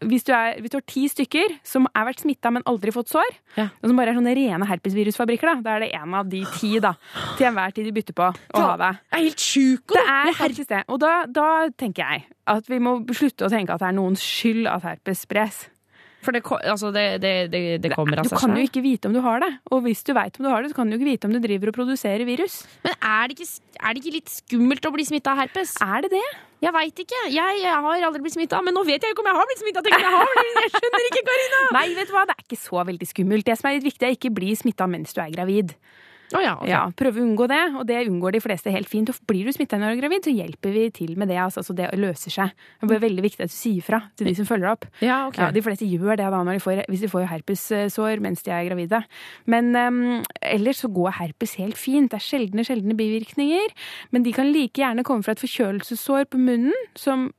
hvis, du er, hvis du har ti stykker som har vært smitta, men aldri fått sår, og som bare er sånne rene herpesvirusfabrikker, da, da er det én av de ti da, til enhver tid de bytter på å ha det. Det er helt sjukt! Det er faktisk det. Og da, da tenker jeg at vi må slutte å tenke at det er noens skyld at herpes spres. For det, altså, det, det, det, kommer av Du seg kan jo ikke vite om du har det. Og hvis du veit om du har det, så kan du jo ikke vite om du driver og produserer virus. Men er det, ikke, er det ikke litt skummelt å bli smitta av herpes? Er det det? Jeg veit ikke. Jeg, jeg har aldri blitt smitta, men nå vet jeg ikke om jeg har blitt smitta. Jeg, har jeg skjønner ikke, Karina! Nei, vet du hva, det er ikke så veldig skummelt. Det som er litt viktig, er ikke bli smitta mens du er gravid. Å ja, okay. Ja, Prøve å unngå det, og det unngår de fleste helt fint. Og blir du smitta når du er gravid, så hjelper vi til med det. Altså, så det løser seg. Det er veldig viktig at du sier fra til de som følger opp. Ja, ok. de fleste gjør det da når de får, hvis de får herpessår mens de er gravide. Men um, ellers så går herpes helt fint. Det er sjeldne, sjeldne bivirkninger. Men de kan like gjerne komme fra et forkjølelsessår på munnen, som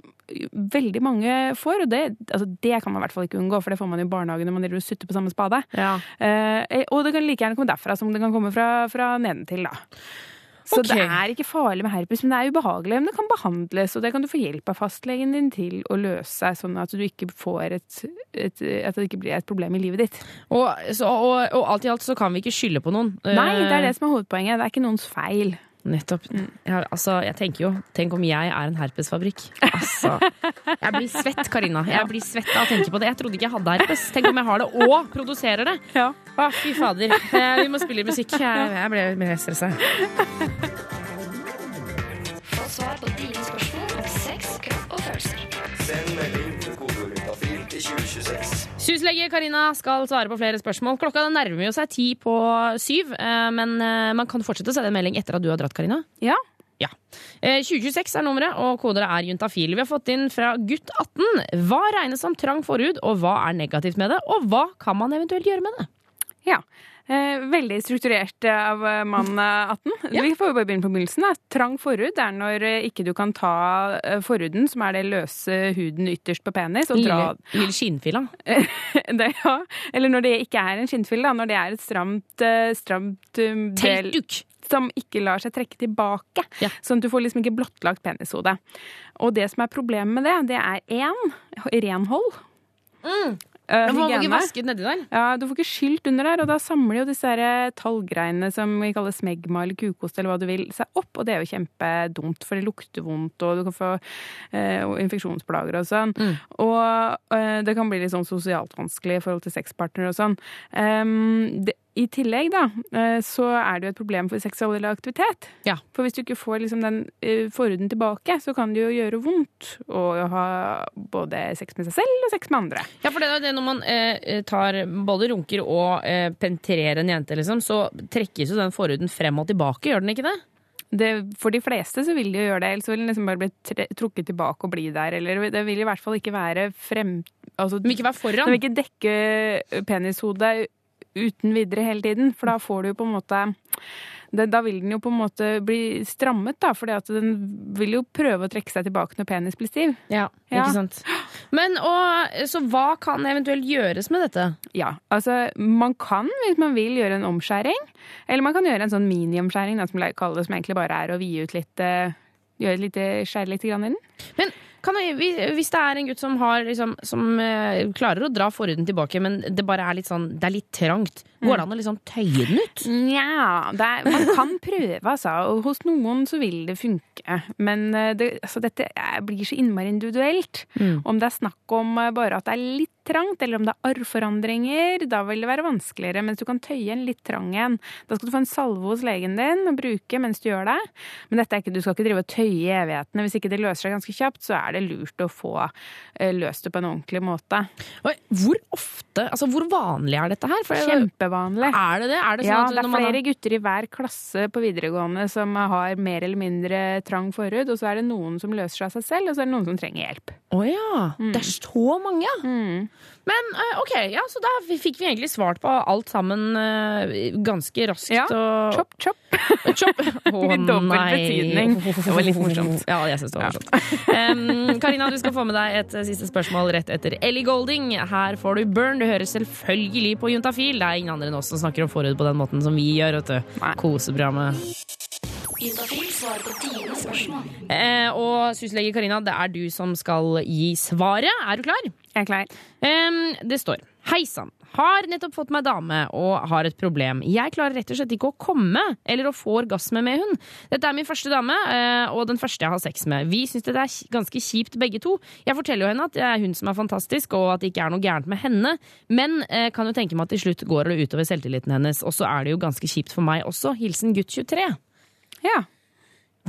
veldig mange får. Og det, altså det kan man i hvert fall ikke unngå, for det får man i barnehagen når man driver og sutter på samme spade. Eh, og det kan like gjerne komme derfra som det kan komme fra, fra nedentil, da. Så okay. det er ikke farlig med herpes, men det er ubehagelig. Men det kan behandles, og det kan du få hjelp av fastlegen din til å løse, sånn at du ikke får et, et At det ikke blir et problem i livet ditt. Og, så, og, og alt i alt så kan vi ikke skylde på noen. Nei, det er Eh, det som er hovedpoenget. Det er ikke noens feil. Nettopp. Ja, altså, jeg tenker jo Tenk om jeg er en herpesfabrikk. Altså, jeg blir svett, Karina. Jeg blir svett av å tenke på det. Jeg trodde ikke jeg hadde herpes. Tenk om jeg har det og produserer det. Å, fy fader. Eh, Vi må spille musikk. Jeg, jeg ble mer stressa. Få svar på dine spørsmål 26. Syslege Karina skal svare på flere spørsmål. Klokka nærmer jo seg ti på syv, eh, men eh, man kan fortsette å sende en melding etter at du har dratt, Karina. Ja, ja. Eh, 2026 er nummeret, og kodet er juntafil. Vi har fått inn fra gutt 18. Hva regnes som trang forhud, og hva er negativt med det? Og hva kan man eventuelt gjøre med det? Ja, Eh, veldig strukturert eh, av eh, mann eh, 18. Vi får jo bare begynne på begynnelsen. Da. Trang forhud er når ikke du kan ta forhuden, som er det løse huden ytterst på penis, og dra Lille, lille skinnfilla. det, ja. Eller når det ikke er en skinnfille, da. Når det er et stramt, stramt Teltduk. Som ikke lar seg trekke tilbake. Sånn at du får liksom ikke blottlagt penishode. Og det som er problemet med det, det er én renhold. Mm. Men man må ikke hygiene. vaske nedi der. Ja, Du får ikke skylt under der, og da samler jo disse her eh, tallgreiene som vi kaller smegma eller kukost eller hva du vil, seg opp, og det er jo kjempedumt, for det lukter vondt, og du kan få uh, infeksjonsplager og sånn. Og uh, det kan bli litt sånn sosialt vanskelig i forhold til sexpartnere og sånn. Um, det, i tillegg, da, eh, så er det jo et problem for seksuell aktivitet. Ja. For hvis du ikke får liksom den eh, forhuden tilbake, så kan det jo gjøre vondt å ha både sex med seg selv og sex med andre. Ja, for det er det når man eh, tar både runker og eh, penetrerer en jente, liksom, så trekkes jo den forhuden frem og tilbake, gjør den ikke det? Det, for de fleste så vil de jo gjøre det, ellers vil den liksom bare bli trukket tilbake og bli der. Eller det vil i hvert fall ikke være frem... Altså, Den vil ikke være foran. Den vil ikke dekke penishodet uten videre hele tiden, for da får du jo på en måte det, da vil den jo på en måte bli strammet, da, for den vil jo prøve å trekke seg tilbake når penis blir stiv. Ja, Ja. ikke sant. Men og, Så hva kan eventuelt gjøres med dette? Ja, altså man kan, hvis man vil, gjøre en omskjæring. Eller man kan gjøre en sånn mini-omskjæring, som som egentlig bare er å vide ut litt eh, Gjøre et lite, skjære litt grann i den. Men kan hvis det er en gutt som, har, liksom, som eh, klarer å dra forhuden tilbake, men det bare er litt sånn, det er litt trangt, går det an å liksom tøye den ut? Nja, man kan prøve, altså. Og hos noen så vil det funke. Men eh, det, altså, dette blir så innmari individuelt. Mm. Om det er snakk om eh, bare at det er litt trangt, eller om det er arrforandringer, da vil det være vanskeligere. Mens du kan tøye en litt trang en. Da skal du få en salve hos legen din å bruke mens du gjør det. Men ikke, du skal ikke drive og tøye evighetene. Hvis ikke det løser seg ganske kjapt, så er det lurt å få eh, løst det på en ordentlig måte. Hvor ofte, altså hvor vanlig er dette her? For jeg- Kjempevanlig. Er det det? Er det sånn ja, det er flere har- gutter i hver klasse på videregående som har mer eller mindre trang forhud, og så er det noen som løser seg av seg selv, og så er det noen som trenger hjelp. Å ja. Det er så mange, Mm. Men eh, ok, ja, så da fikk vi egentlig svart på alt sammen eh, ganske raskt. Ja. Og... Chop, chop. Chop. Å Med dobbel nei. betydning. Det var litt morsomt. Ja, jeg syns det var morsomt. Um, Karina, du skal få med deg et eh, siste spørsmål rett etter Ellie Golding. Her får du Burn. Du hører selvfølgelig på Juntafil. Det er ingen andre enn oss som snakker om forhud på den måten som vi gjør. vet du. Koseprogrammet. Eh, og syslege Karina, det er du som skal gi svaret. Er du klar? Jeg er klar. Eh, det står Hei sann. Har nettopp fått meg dame og har et problem. Jeg klarer rett og slett ikke å komme eller å få orgasme med hun. Dette er min første dame, eh, og den første jeg har sex med. Vi syns det er ganske kjipt begge to. Jeg forteller jo henne at det er hun som er fantastisk, og at det ikke er noe gærent med henne, men eh, kan jo tenke meg at til slutt går det utover selvtilliten hennes. Og så er det jo ganske kjipt for meg også. Hilsen gutt 23. Ja.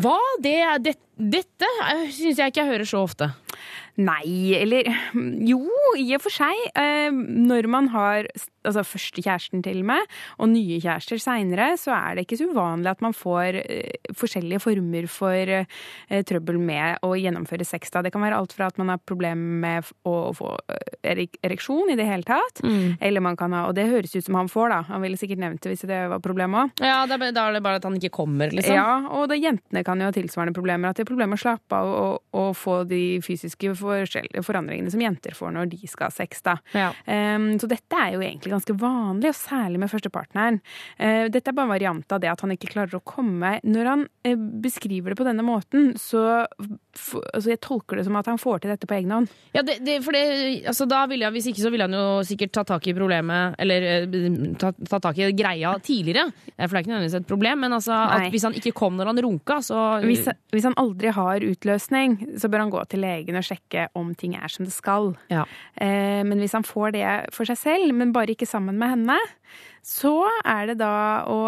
Hva? Det, det, dette syns jeg ikke jeg hører så ofte. Nei, eller Jo, i og for seg. Eh, når man har altså første kjæresten til og med, og nye kjærester seinere, så er det ikke så uvanlig at man får eh, forskjellige former for eh, trøbbel med å gjennomføre sex. Da. Det kan være alt fra at man har problemer med å, få eh, ereksjon i det hele tatt, Mm. eller man kan ha Og det høres ut som han får, da. Han ville sikkert nevnt det hvis det var problemet òg. Ja, Da er det bare at han ikke kommer, liksom. Ja, og det, jentene kan jo ha tilsvarende problemer. At de har problemer med å slappe av og, og få de fysiske forandringene som jenter får når de skal ha sex. Da. Ja. Um, så dette er jo egentlig ganske vanlig, og særlig med førstepartneren. Uh, dette er bare en variant av det at han ikke klarer å komme. Når han eh, beskriver det på denne måten, så altså jeg tolker det som at han får til dette på egen hånd. Ja, det, det, for det, altså da ville jeg, Hvis ikke så ville han jo sikkert tatt tak i problemet, eller eh, tatt ta tak i greia tidligere. For det er ikke nødvendigvis et problem, men altså at hvis han ikke kom når han runka, så Hvis, hvis han aldri har utløsning, så bør han gå til legen og sjekke om ting er som det skal. Ja. Eh, men hvis han får det for seg selv, men bare ikke sammen med henne, så er det da å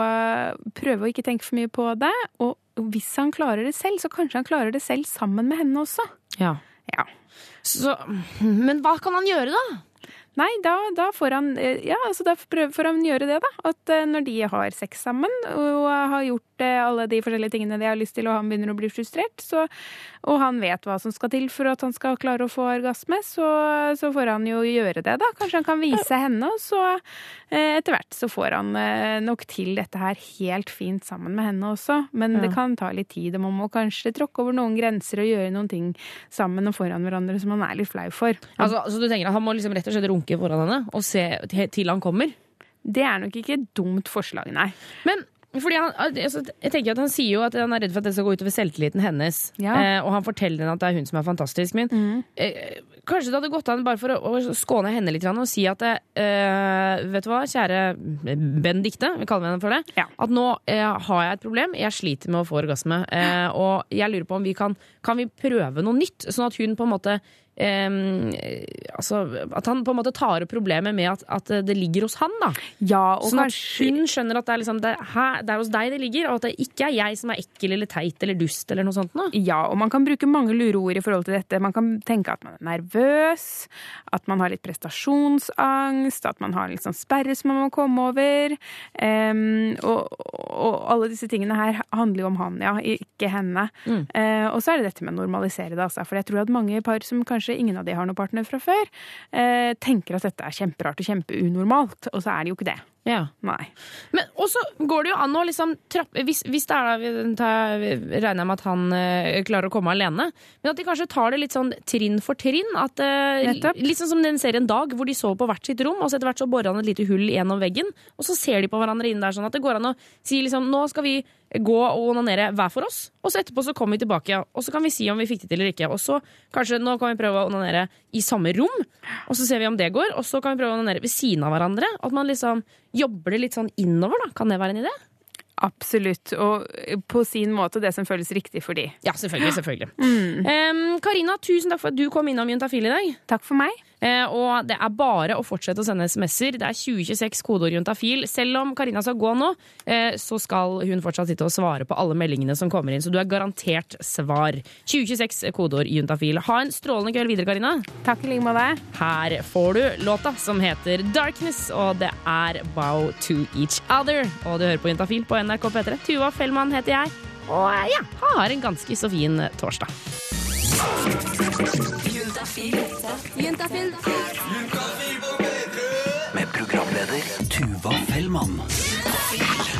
prøve å ikke tenke for mye på det. Og hvis han klarer det selv, så kanskje han klarer det selv sammen med henne også. Ja. Ja. Så, men hva kan han gjøre, da? Nei, da, da får han eh, Ja, altså da får han gjøre det, da. At eh, når de har sex sammen og har gjort eh, alle de forskjellige tingene de har lyst til, og han begynner å bli frustrert, så, og han vet hva som skal til for at han skal klare å få orgasme, så, så får han jo gjøre det, da. Kanskje han kan vise henne, og så eh, etter hvert så får han eh, nok til dette her helt fint sammen med henne også. Men Ja. det kan ta litt tid, og man må kanskje tråkke over noen grenser og gjøre noen ting sammen og foran hverandre som man er litt flau for. Altså, så du tenker at Han må liksom rett og slett runke foran henne og se til han kommer? Det er nok ikke et dumt forslag, nei. Men fordi han, altså, jeg tenker at han sier jo at han er redd for at det skal gå utover selvtilliten hennes. Ja. Eh, og han forteller henne at det er hun som er fantastisk. Men eh, kanskje det hadde gått an bare for å, å skåne henne litt og si at eh, Vet du hva, kjære Benedicte, vi kaller henne for det. At nå eh, har jeg et problem. Jeg sliter med å få orgasme. Eh, og jeg lurer på om vi kan Kan vi prøve noe nytt, sånn at hun på en måte em, altså, At han på en måte tar opp problemet med at, at det ligger hos han. da Ja, og Sånn at hun skjønner at det er, liksom, det, er, her- det er hos deg det ligger, og at det ikke er jeg som er ekkel eller teit eller dust eller noe sånt. Da. Ja, og man kan bruke mange lureord i forhold til dette. Man kan tenke at man er nervøs, at man har litt prestasjonsangst, at man har litt sånn sperre som man må komme over. Um, og, og alle disse tingene her handler jo om han, ja, ikke henne. Eh, og så er det dette med å normalisere det, altså. For jeg tror at mange par som kanskje ingen av de har noen partner fra før, eh, tenker at dette er kjemperart og kjempeunormalt, og så er det jo ikke det. Ja. Nei. Men også går det jo an å liksom trappe Hvis, hvis det er da, tar- regner jeg med at han eh, klarer å komme alene, men at de kanskje tar det litt sånn trinn for trinn. At, eh, litt sånn som den serien Dag, hvor de sover på hvert sitt rom, og så etter hvert så borer han et lite hull gjennom veggen, og så ser de på hverandre inne der sånn at det går an å si liksom nå skal vi gå og onanere hver for oss, og så etterpå så kommer vi tilbake, og så kan vi si om vi fikk det til eller ikke. Og så kanskje nå kan vi prøve å onanere i samme rom, og så ser vi om det går, og så kan vi prøve å onanere ved siden av hverandre. At man liksom jobber det litt sånn innover, da. Kan det være en idé? Absolutt. Og på sin måte det som føles riktig for de. Ja, selvfølgelig. selvfølgelig. Mm. um, Karina, tusen takk for at du kom innom Juntafil i dag. Takk for meg. Eh, og det er bare å fortsette å sende SMS-er. Det er 2026 kodeorientafil. Selv om Karina skal gå nå, eh, så skal hun fortsatt sitte og svare på alle meldingene som kommer inn. Så du er garantert svar. 2026 kodeord juntafil. Ha en strålende kveld videre, Karina. Takk i like måte. Her får du låta som heter Darkness, og det er Bow to Each Other. Og du hører på Juntafil på NRK P3. Tuva Fellmann heter jeg. Og ja, har en ganske så fin torsdag.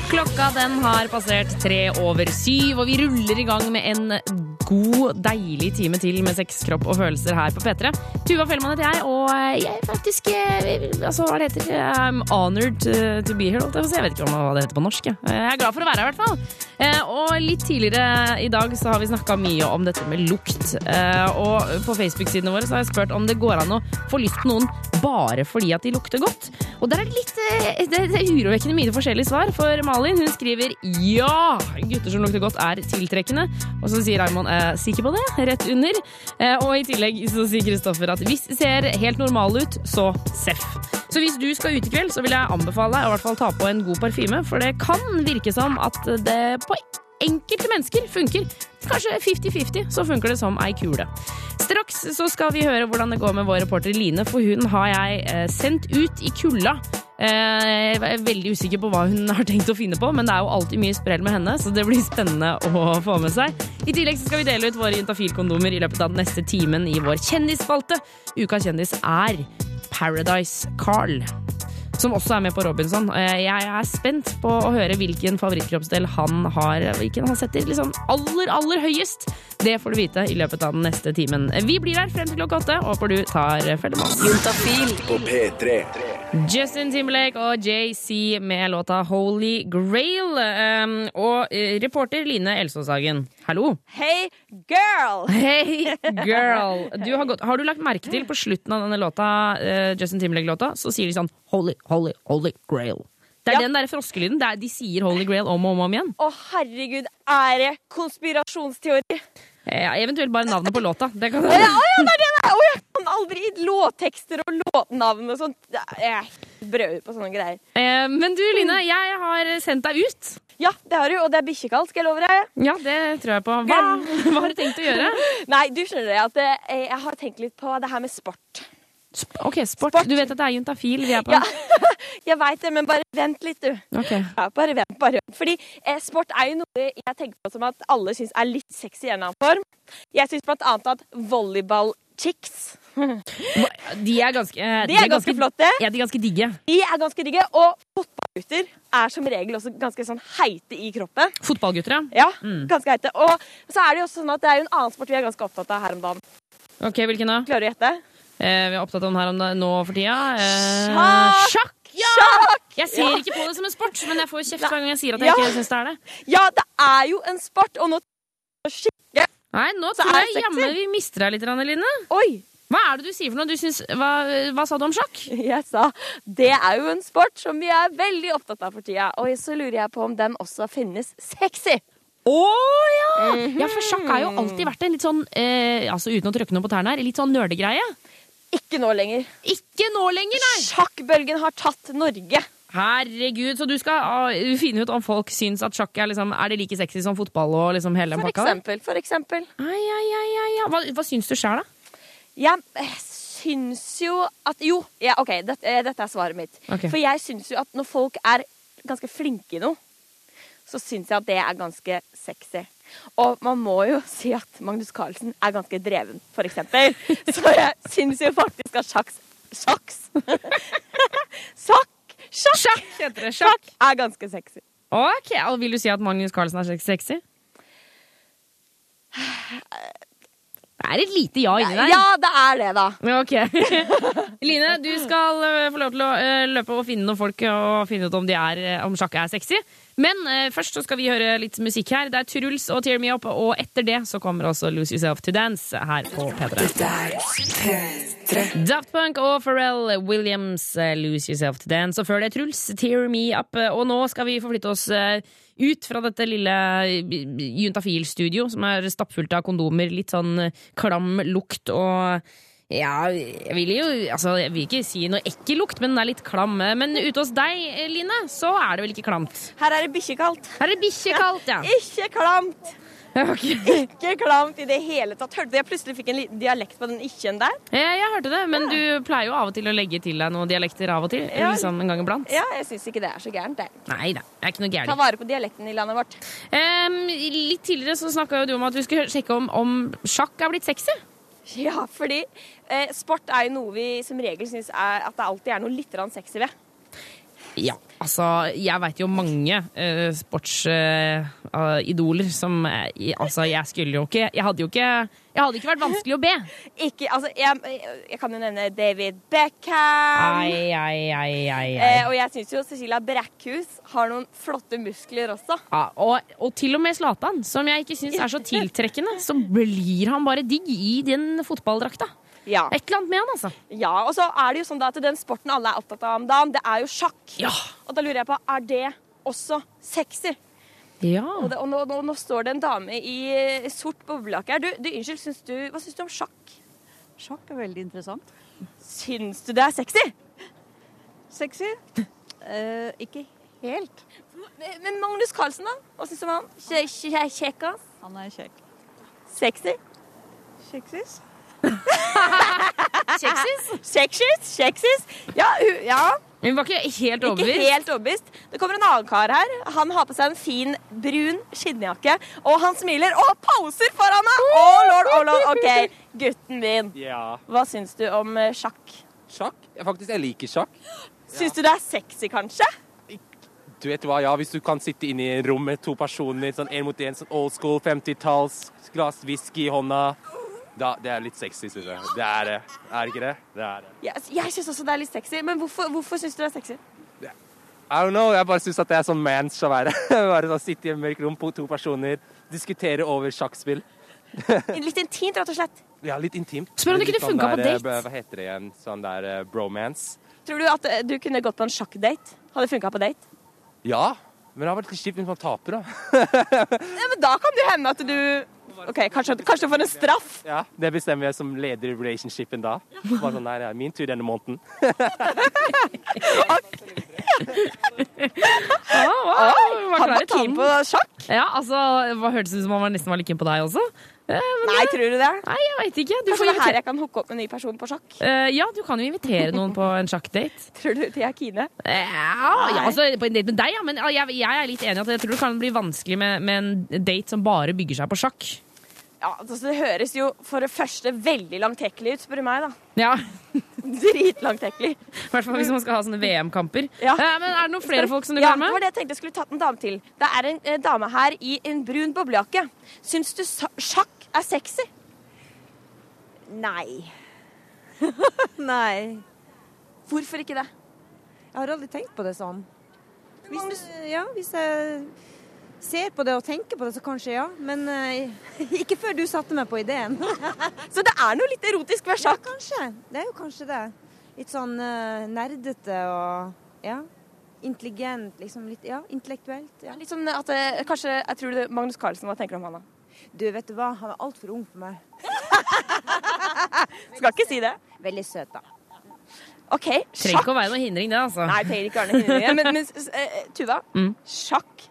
Klokka den har passert tre over syv, og vi ruller i gang med en god, deilig time til med sex, kropp og følelser her på P3. Tuva Fellmann heter jeg, og jeg er faktisk eh, Altså, hva det heter I'm honored to, to be here. Jeg vet ikke hva det heter på norsk. jeg. Jeg er glad for å være her, i hvert fall. Eh, Og litt tidligere i dag så har vi snakka mye om dette med lukt. Eh, Og på Facebook-sidene våre så har jeg spurt om det går an å få lyst på noen bare fordi at de lukter godt. Og der er litt eh, det, er urovekkende mye forskjellige svar. For Malin hun skriver ja, gutter som lukter godt er tiltrekkende. Og så sier Raymond eh, sikker på det, rett under. Eh, og i tillegg så sier Kristoffer at hvis det ser helt normal ut, så seff. Så hvis du skal ut i kveld, så vil jeg anbefale deg å i hvert fall ta på en god parfyme, for det kan virke som at det på enkelte mennesker funker. Kanskje 50-50, så funker det som ei kule. Straks så skal vi høre hvordan det går med vår reporter Line, for hun har jeg eh, sendt ut i kulda. Eh, Jeg er veldig usikker på hva hun har tenkt å finne på, men det er jo alltid mye sprell med henne, så det blir spennende å få med seg. I tillegg skal vi dele ut våre Juntafil-kondomer i løpet av den neste timen i vår kjendisspalte. Ukas kjendis er Paradise Carl som også er med på Robinson. Jeg er spent på å høre hvilken favorittkroppsdel han har Hvilken han setter liksom aller, aller høyest. Det får du vite i løpet av den neste timen. Vi blir her frem til klokka åtte. Håper du tar følge med oss. Juntafil på P3. Justin Timberlake og JC med låta Holy Grail. Um, og eh, reporter Line Elsåshagen, hallo. Hey, girl! Hey, girl! Du har, gått, har du lagt merke til på slutten av denne låta, uh, Justin Timberlake-låta, så sier de sånn Holy, holy, holy grail. Det er den der froskelyden. Det er, de sier Holy Grail om og om, om igjen. Å, herregud, er det konspirasjonsteori? Ja, eventuelt bare navnet på låta. Det kan ja, ja, det er det det er! Å, jeg kan aldri låttekster og låtnavn og sånt. Det er brød på sånne greier. Eh, men du, Line, jeg har sendt deg ut. Ja, det har du, og det er bikkjekaldt, skal jeg love deg. Ja, det tror jeg på. Hva, hva har du tenkt å gjøre? Nei, du skjønner det at eh, jeg har tenkt litt på det her med sport. Ok, sport. Du vet at det er juntafil vi er på? Ja, jeg veit det, men bare vent litt, du. Ok. Ja, bare vent, bare vent. Fordi eh, sport er jo noe jeg tenker på som at alle syns er litt sexy i en eller annen form. Jeg syns blant annet at volleyball-chicks De er ganske, eh, De er ganske flotte. Ja, de er ganske digge. De er ganske digge, og fotballgutter er som regel også ganske sånn heite i kroppen. Fotballgutter, ja. Ja, Mm. ganske heite. Og så er det jo også sånn at det er jo en annen sport vi er ganske opptatt av her om dagen. Ok, Hvilken da? Klarer du å gjette? Eh, vi er opptatt av den her om dagen nå for tida. Eh, Sjakk! Sjakk! Ja! Sjakk! Jeg ser Ja. ikke på det som en sport, men jeg får kjeft hver gang jeg sier at jeg Ja. ikke syns det er det. Ja, det er jo en sport, og nå skikke. Nei, nå Så tror jeg jammen vi mister deg litt, Line. Oi! Hva er det du sier for noe? Du syns, hva, hva sa du om sjakk? Jeg sa det er jo en sport som vi er veldig opptatt av for tida. Og så lurer jeg på om den også finnes sexy. Å ja! ja! For sjakk har jo alltid vært en litt sånn, eh, altså uten å trykke noe på tærne her, litt sånn nerdegreie. Ikke nå lenger. Ikke nå lenger, nei! Sjakkbølgen har tatt Norge. Herregud, så du skal uh, finne ut om folk syns at sjakk er, liksom, er det like sexy som fotball og liksom hele For pakka? eksempel. For eksempel. Ai, ai, ai, ai, ai. Hva, hva syns du sjøl, da? Jeg eh, syns jo at Jo, ja, OK, dette, eh, dette er svaret mitt. Okay. For jeg syns jo at når folk er ganske flinke i noe, så syns jeg at det er ganske sexy. Og man må jo si at Magnus Carlsen er ganske dreven, for eksempel. Så jeg syns jo faktisk at sjaks Sjaks? Sjakk! Sjakk, heter det. Sjakk er ganske sexy. Ok, og Vil du si at Magnus Carlsen er sexy? Det er et lite ja inni der. Ja, det er det, da. Ok. Line, du skal eh, få lov til å eh, løpe og finne noen folk og finne ut om, de er, eh, om sjakk er sexy. Men eh, først så skal vi høre litt musikk her. Det er Truls og Tear Me Up, og etter det så kommer også Lose Yourself to Dance her på P3. Daft Punk og Pharrell Williams, eh, Lose Yourself to Dance. Og før det Truls, Tear Me Up. Og nå skal vi forflytte oss eh, ut fra dette lille eh, juntafil-studio som er stappfullt av kondomer, litt sånn eh, klam lukt og ja, jeg vil jo altså, jeg vil ikke si noe ekkel lukt, men den er litt klam. Men ute hos deg, Line, så er det vel ikke klamt? Her er det bikkjekaldt. Her er det bikkjekaldt, ja. Ikke klamt. Ikke klamt i det hele tatt. Hørte du jeg plutselig fikk en liten dialekt på den ikke-en der? Ja, jeg hørte det, men du pleier jo av og til å legge til deg noen dialekter av og til. Ja. Liksom en gang iblant. Ja, jeg syns ikke det er så gærent, det. Nei da, det er ikke noe gærent. Ta vare på dialekten i landet vårt. Um, litt tidligere så snakka jo du om at du skulle sjekke om, om sjakk er blitt sexy. Ja, fordi eh, sport er jo noe vi som regel syns at det alltid er noe litt sexy ved. Ja, altså jeg veit jo mange uh, idoler som eh, Altså, jeg skulle jo ikke Jeg hadde jo ikke Jeg hadde ikke vært vanskelig å be. Ikke, altså, jeg, jeg kan jo nevne David Beckham. Ai, ai, ai, ai, Eh, og jeg syns jo Cecilia Brækhus har noen flotte muskler også. Ja, og, og til og med Zlatan, som jeg ikke syns er så tiltrekkende, så blir han bare digg i den fotballdrakta. Ja. Et eller annet med han, altså. Ja, og så er det jo sånn da at den sporten alle er opptatt av om dagen, det er jo sjakk. Ja. Og da lurer jeg på, er det også sexy? Ja. Og, det, og nå, nå, nå står det en dame i sort boblejakke her. Du, du, unnskyld, syns du, hva syns du om sjakk? Sjakk er veldig interessant. Syns du det er sexy? Sexy? Eh, ikke helt. Men Magnus Carlsen, da? Hva syns du om han? Kje- kje- Kjekkas? Han er kjekk. Sexy? Kjeksis? Kjeksis? Kjeksis? Kjeksis? Ja, ja. Hun var ikke helt Ikke helt overbevist. Det kommer en annen kar her. Han har på seg en fin, brun skinnjakke, og han smiler og poser foran meg! Å, lord, å, lord. OK, gutten min. Ja. Hva syns du om eh, sjakk? Sjakk? Ja, faktisk, jeg liker sjakk. Syns du det er sexy, kanskje? Du vet hva, ja, Hvis du kan sitte inne i et rom med to personer, sånn én mot én, sånn old school, 50-talls, glass whisky i hånda da, Det er litt sexy, syns jeg. Det er det. Er det ikke det? Det er det. Jeg, jeg syns også det er litt sexy, men hvorfor, hvorfor syns du det er sexy? I don't know, jeg bare syns at det er sånn mans å være. bare sånn, Sitte i et mørkt rom, på to personer, diskutere over sjakkspill. Litt intimt, rett og slett. Ja, litt intimt. Spør om det kunne sånn funka på date. eh, Hva heter det igjen? Sånn der eh, bromance. Tror du at eh, du kunne gått på en sjakkdate? Hadde funka på date? Ja, men det hadde vært litt kjipt hvis man taper, da. Ja, men da kan det hende at du OK, kanskje, kanskje for en straff? Ja, Det bestemmer jeg som leder i relationshipen da. Bare sånn, nei, det er min tur denne måneden. Wow, Han var keen på sjakk. Ja, altså, hva Hørtes ut som han nesten var litt keen på deg også. Eh, men Nei, det- tror du det? Nei, jeg vet ikke. Du Kanskje får det er her jeg kan hooke opp med en ny person på sjakk? Eh, Ja, du kan jo invitere noen på en sjakkdate. Tror du de er kine? Ja, ja, altså på en date med deg, ja. Men jeg, jeg er litt enig i at jeg tror det kan bli vanskelig med, med en date som bare bygger seg på sjakk. Ja, altså Det høres jo for det første veldig langtekkelig ut, spør du meg. da. Ja, Dritlangtekkelig. I hvert fall hvis man skal ha sånne VM-kamper. Ja. Eh, men er det noen flere folk som du ja, vil ha det var det jeg tenkte jeg skulle tatt en dame til. Det er en eh, dame her i en brun boblejakke. Syns du sjakk er sexy? Nei. Nei. Hvorfor ikke det? Jeg har aldri tenkt på det sånn. Hvis, ja, hvis jeg ser på det og tenker på det, så kanskje ja. Men uh, ikke før du satte meg på ideen. Så det er noe litt erotisk ved sjakk? Ja, kanskje. Det er jo kanskje det. Litt sånn uh, nerdete og Ja. intelligent, liksom litt Ja, intellektuelt. Ja. Litt sånn at eh, Kanskje jeg tror det Magnus Carlsen, hva tenker du om han da? Du, vet du hva, han er altfor ung for meg. Skal ikke si det. Veldig søt, da. OK, sjakk. Trenger ikke å være noen hindring, det, altså. Nei, trenger ikke være noe hindring. Men, men uh, Tuva, Mm. sjakk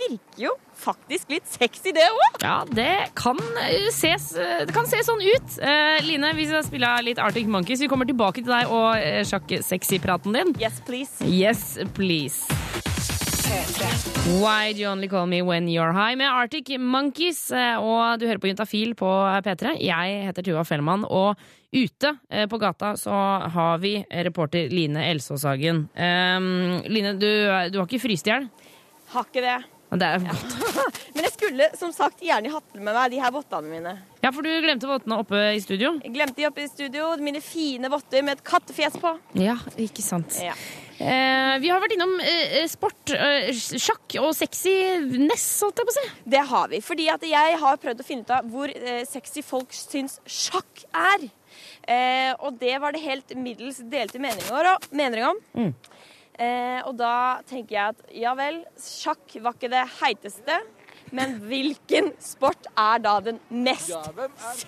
virker jo faktisk litt sexy, det òg. Ja, det kan eh, ses, eh, det kan se sånn ut. Uh, Line, vi skal spille litt Arctic Monkeys. Vi kommer tilbake til deg og eh, sjakk-sexy-praten din. Yes, please. Yes, please. Why do you only call me when you're high med Arctic Monkeys. Og du hører på Juntafil på P3. Jeg heter Tuva Fellmann, og ute på gata så har vi reporter Line Elsåshagen. Um, Line, du, du har ikke fryst i hjel? Har ikke det. Det er godt. Men jeg skulle som sagt gjerne hatt med meg de her vottene mine. Ja, for du glemte vottene oppe i studio. Jeg glemte de oppe i studio. Mine fine votter med et kattefjes på. Ja, ikke sant. Ja. Eh, vi har vært innom eh, sport, eh, sjakk og sexy ness, holdt jeg på å si. Det har vi. Fordi at jeg har prøvd å finne ut av hvor eh, sexy folk syns sjakk er. Eh, og det var det helt middels delte meninger, meninger om. Mm. Eh, og da tenker jeg at ja vel, sjakk var ikke det heiteste. Men hvilken sport er da den mest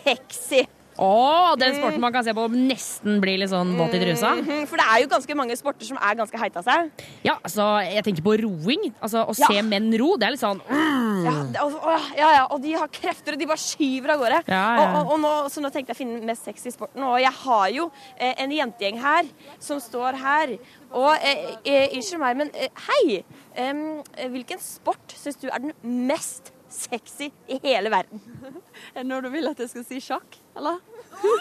sexy? Å, den sporten man kan se på og nesten blir litt sånn våt i trusa. Mhm, For det er jo ganske mange sporter som er ganske heite av seg. Ja, altså, jeg tenker på roing. Altså, Å Ja. se menn ro, det er litt sånn mm. Ja, og, ja, ja, og de har krefter, og de bare skyver av gårde. Ja, ja. Og, og, og nå, så nå tenkte jeg å finne den mest sexy sporten. Og jeg har jo eh, en jentegjeng her som står her. Og eh, eh, unnskyld meg, men eh, hei! Eh, hvilken sport syns du er den mest sexy i hele verden? Er det Når du vil at jeg skal si sjakk, eller?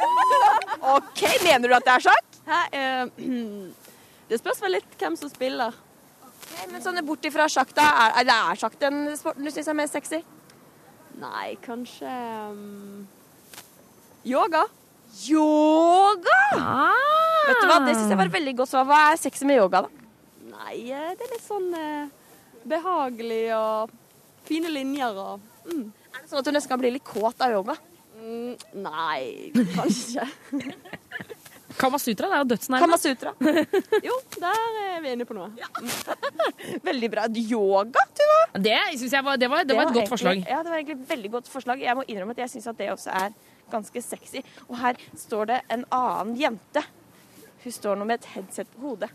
OK, mener du at det er sjakk? Hæ, eh, det spørs vel litt hvem som spiller. Ok, men sånn bort ifra sjakk, da. Er, er det er sjakk den sporten du syns er mest sexy? Nei, kanskje um, Yoga. Yoga? Ah. Vet du hva, Det syns jeg var veldig godt svar. Hva er sexy med yoga, da? Nei, eh, det er litt sånn eh, behagelig og fine linjer og mm. Er det sånn at du nesten kan bli litt kåt av yoga? Mm, nei, kanskje ikke. Kamasutra, det er jo dødsnærme. Kamasutra. jo, der er vi inne på noe. Veldig bra. Yoga, Tuva? Det synes jeg var, det var, det var et godt egentlig- forslag. Ja, det var egentlig et veldig godt forslag. Jeg må innrømme at jeg syns at det også er ganske sexy. Og her står det en annen jente. Hun står nå med et headset på hodet.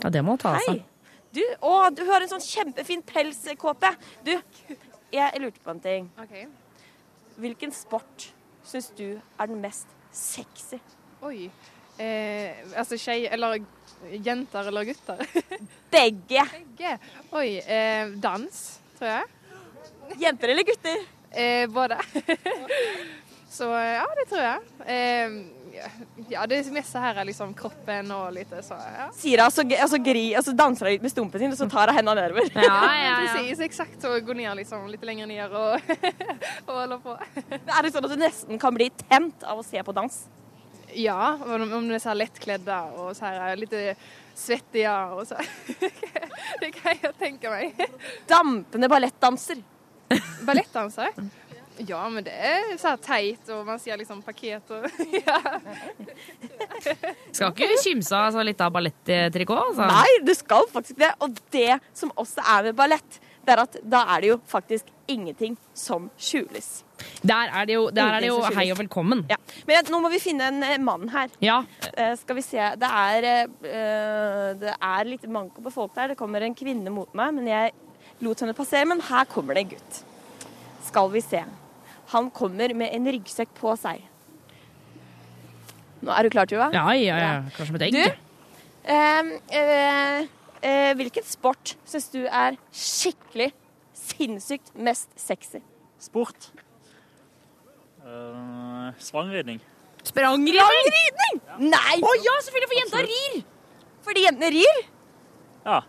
Ja, det må hun ta av seg. Du, å, du har en sånn kjempefin pelskåpe. Du, jeg lurte på en ting. Hvilken sport syns du er den mest sexy? Oi. Eh, altså skei eller jenter eller gutter? Begge. Begge. Oi. Eh, dans, tror jeg. Jenter eller gutter? Eh, både. Så ja, det tror jeg. Eh, ja, det meste her er liksom kroppen og litt så, ja. Hun, altså, så, Altså gri, altså danser hun litt med stumpen sin, og så tar hun hendene nedover. Precis, exakt. Så går ned liksom litt lenger ned og, og holder på. Er det sånn at du nesten kan bli tent av å se på dans? Ja, om du er är så här og och så här litt svettiga och så. det kan jeg tenke meg. Dampende ballettdanser. Ballettdansare? Ja, men det er så teit, og och man sier liksom paket og ja. Skal ikke kimse av altså, litt av ballettrikot? Altså. Nei, du skal faktisk det. Og det som også er med ballett, det er at da er det jo faktisk ingenting som skjules. Der er det jo, der er det jo hei og velkommen. Ja. Men nå må vi finne en eh, mann her. Ja. Uh, skal vi se. Det er, uh, det er litt manko på folk der. Det kommer en kvinne mot meg, men jeg lot henne passere. Men her kommer det en gutt. Skal vi se. Han kommer med en ryggsekk på seg. Nå er du klar, Tuva? Ja, ja, ja. Klar med et egg. Du, eh, eh, eh, hvilken sport syns du er skikkelig sinnssykt mest sexy? Sport. Uh, Sprangridning. Sprangridning? Sprangridning? Nei! Å ja, selvfølgelig, for jenta rir! Fordi jentene rir? Ja.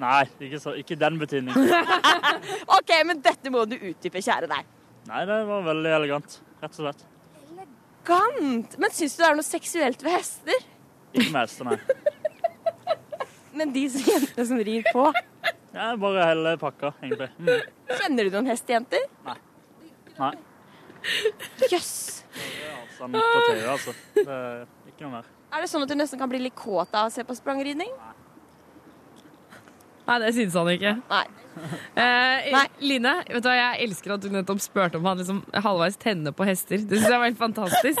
Nei, ikke, så, ikke den betydningen. OK, men dette må du utdype, kjære deg. Nei, det var veldig elegant, rett og slett. Elegant! Men syns du det er noe seksuelt ved hester? Ikke med hester, nei. Men de jentene som rir på Ja, bare hele pakka, egentlig. Mm. Kjenner du noen hestejenter? Nei. Jøss! Sånn på TV, altså. Det er ikke noe mer. Er det sånn at du nesten kan bli litt kåt av å se på sprangridning? Nei, det syns han ikke. Nei. Eh, Line, vet du hva, jeg elsker at du nettopp spurte om han liksom halvveis tenner på hester. Det syns jeg var helt fantastisk.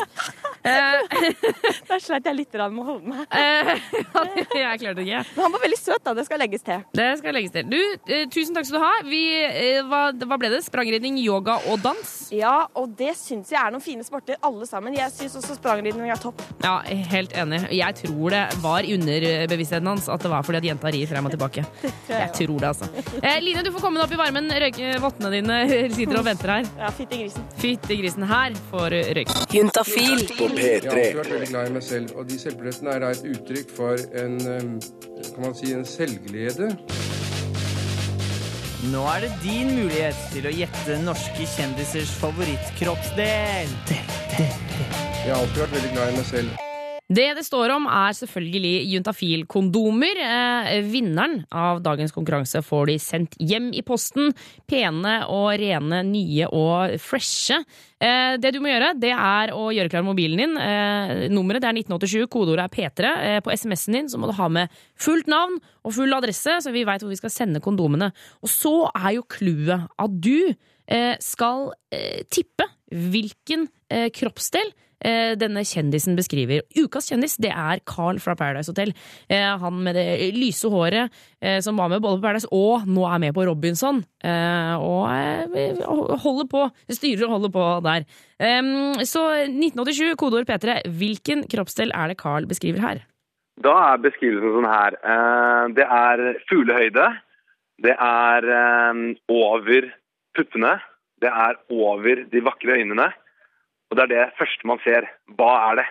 Eh, Der sleit jeg litt med å holde meg. eh, jeg klarte det ikke. Men han var veldig søt, da. Det skal legges til. Det skal legges til. Du, eh, tusen takk skal du ha. Vi, eh, hva, hva ble det? Sprangridning, yoga og dans? Ja, og det syns jeg er noen fine sporter, alle sammen. Jeg syns også sprangridning er topp. Ja, helt enig. Jeg tror det var under underbevisstheten hans at det var fordi at jenta rir frem og tilbake. Jeg tror det, altså. Eh, Line, du får komme deg opp i varmen. Røyke vottene dine sitter og venter her. Ja, Fytti grisen. Fytti grisen her får røyke. Juntafil på Jeg har P3. alltid vært veldig glad i meg selv, og de selvbillettene er da et uttrykk for en, kan man si, en selvglede. Nå er det din mulighet til å gjette norske kjendisers favorittkroppsdel. Jeg har alltid vært veldig glad i meg selv. Det det står om, er selvfølgelig juntafil-kondomer. Eh, vinneren av dagens konkurranse får de sendt hjem i posten. Pene og rene, nye og freshe. Eh, det du må gjøre, det er å gjøre klar mobilen din. Eh, nummeret det er 1987, kodeordet er P3. Eh, på SMS-en din så må du ha med fullt navn og full adresse, så vi veit hvor vi skal sende kondomene. Og så er jo clouet at du eh, skal eh, tippe hvilken kroppsdel denne kjendisen beskriver. Ukas kjendis det er Carl fra Paradise Hotel. Eh, han med det lyse håret eh, som var med både på Paradise og nå er med på Robinson. Eh, og eh, holder på, styrer og holder på der. Så 1987, kodeord P3. Hvilken kroppsdel er det Carl beskriver her? Da er beskrivelsen sånn her. Eh, Det er fuglehøyde. Det er eh, over puppene. Det er over de vakre øynene. Og det er det første man ser. Hva er det?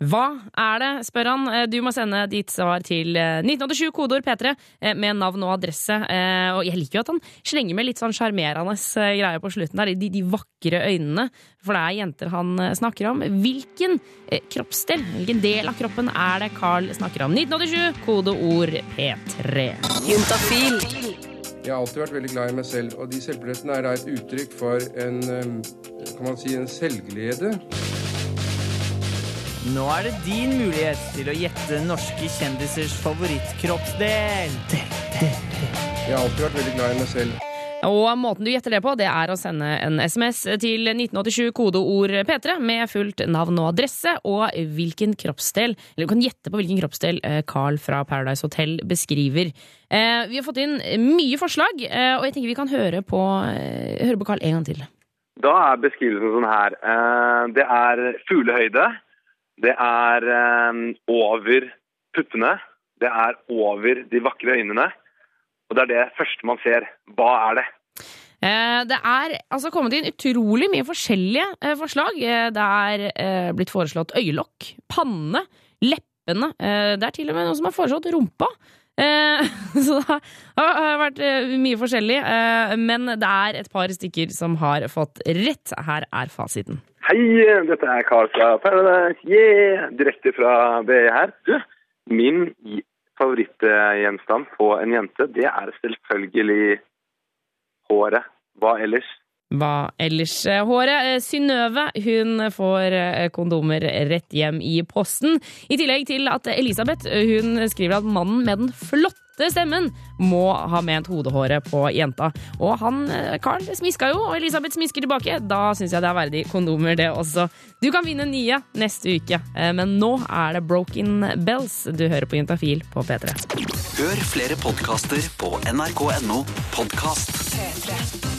Hva er det, spør han. Eh, Du må sende ditt svar til eh, 1987, kodeord P3, eh, med navn og adresse. Eh, Og jeg liker jo at han slenger med litt sånn sjarmerende eh, greier på slutten der. De, de vakre øynene. For det er jenter han eh, snakker om. Hvilken eh, kroppsdel, hvilken del av kroppen er det Carl snakker om? 1987, kodeord P3. Juntafil. Jeg har alltid vært veldig glad i meg selv, og de selvportrettene er da et uttrykk for en, kan man si, en selvglede. Nå er det din mulighet til å gjette norske kjendisers favorittkroppsdel. Jeg har alltid vært veldig glad i meg selv. Og måten du gjetter det på, det er å sende en SMS til 1987 kodeord P3 med fullt navn og adresse og hvilken kroppsdel, eller du kan gjette på hvilken kroppsdel eh, Carl fra Paradise Hotel beskriver. Eh, Vi har fått inn mye forslag, eh, og jeg tenker vi kan høre på, høre på Carl en gang til. Da er beskrivelsen sånn her. Det er fuglehøyde. Det er over puppene. Det er over de vakre øynene. Og det er det første man ser. Hva er det? Eh, Det er altså kommet inn utrolig mye forskjellige eh, forslag. Eh, Det er eh, blitt foreslått øyelokk, panne, leppene. Eh, Det er til og med noen som har foreslått rumpa. Eh, Så det har vært mye forskjellig. Men det er et par stykker som har fått rett. Her er fasiten. Hei, dette er Karl fra Paradise. Yeah! Direkte fra BI her. Du, min i- favorittgjenstand på en jente, det er selvfølgelig håret. Hva ellers? Hva ellers? Eh, Håret. eh, Synnøve hun får eh, kondomer rett hjem i posten. I tillegg til at Elisabeth hun skriver at mannen med den flotte stemmen må ha ment hodehåret på jenta. Og han, eh, Carl, smiska jo, og Elisabeth smisker tilbake. Da syns jeg det er verdig kondomer, det også. Du kan vinne nye neste uke, eh, men nå er det Broken Bells du hører på Juntafil på P3. Hør flere podkaster på nrk.no podkast. P3.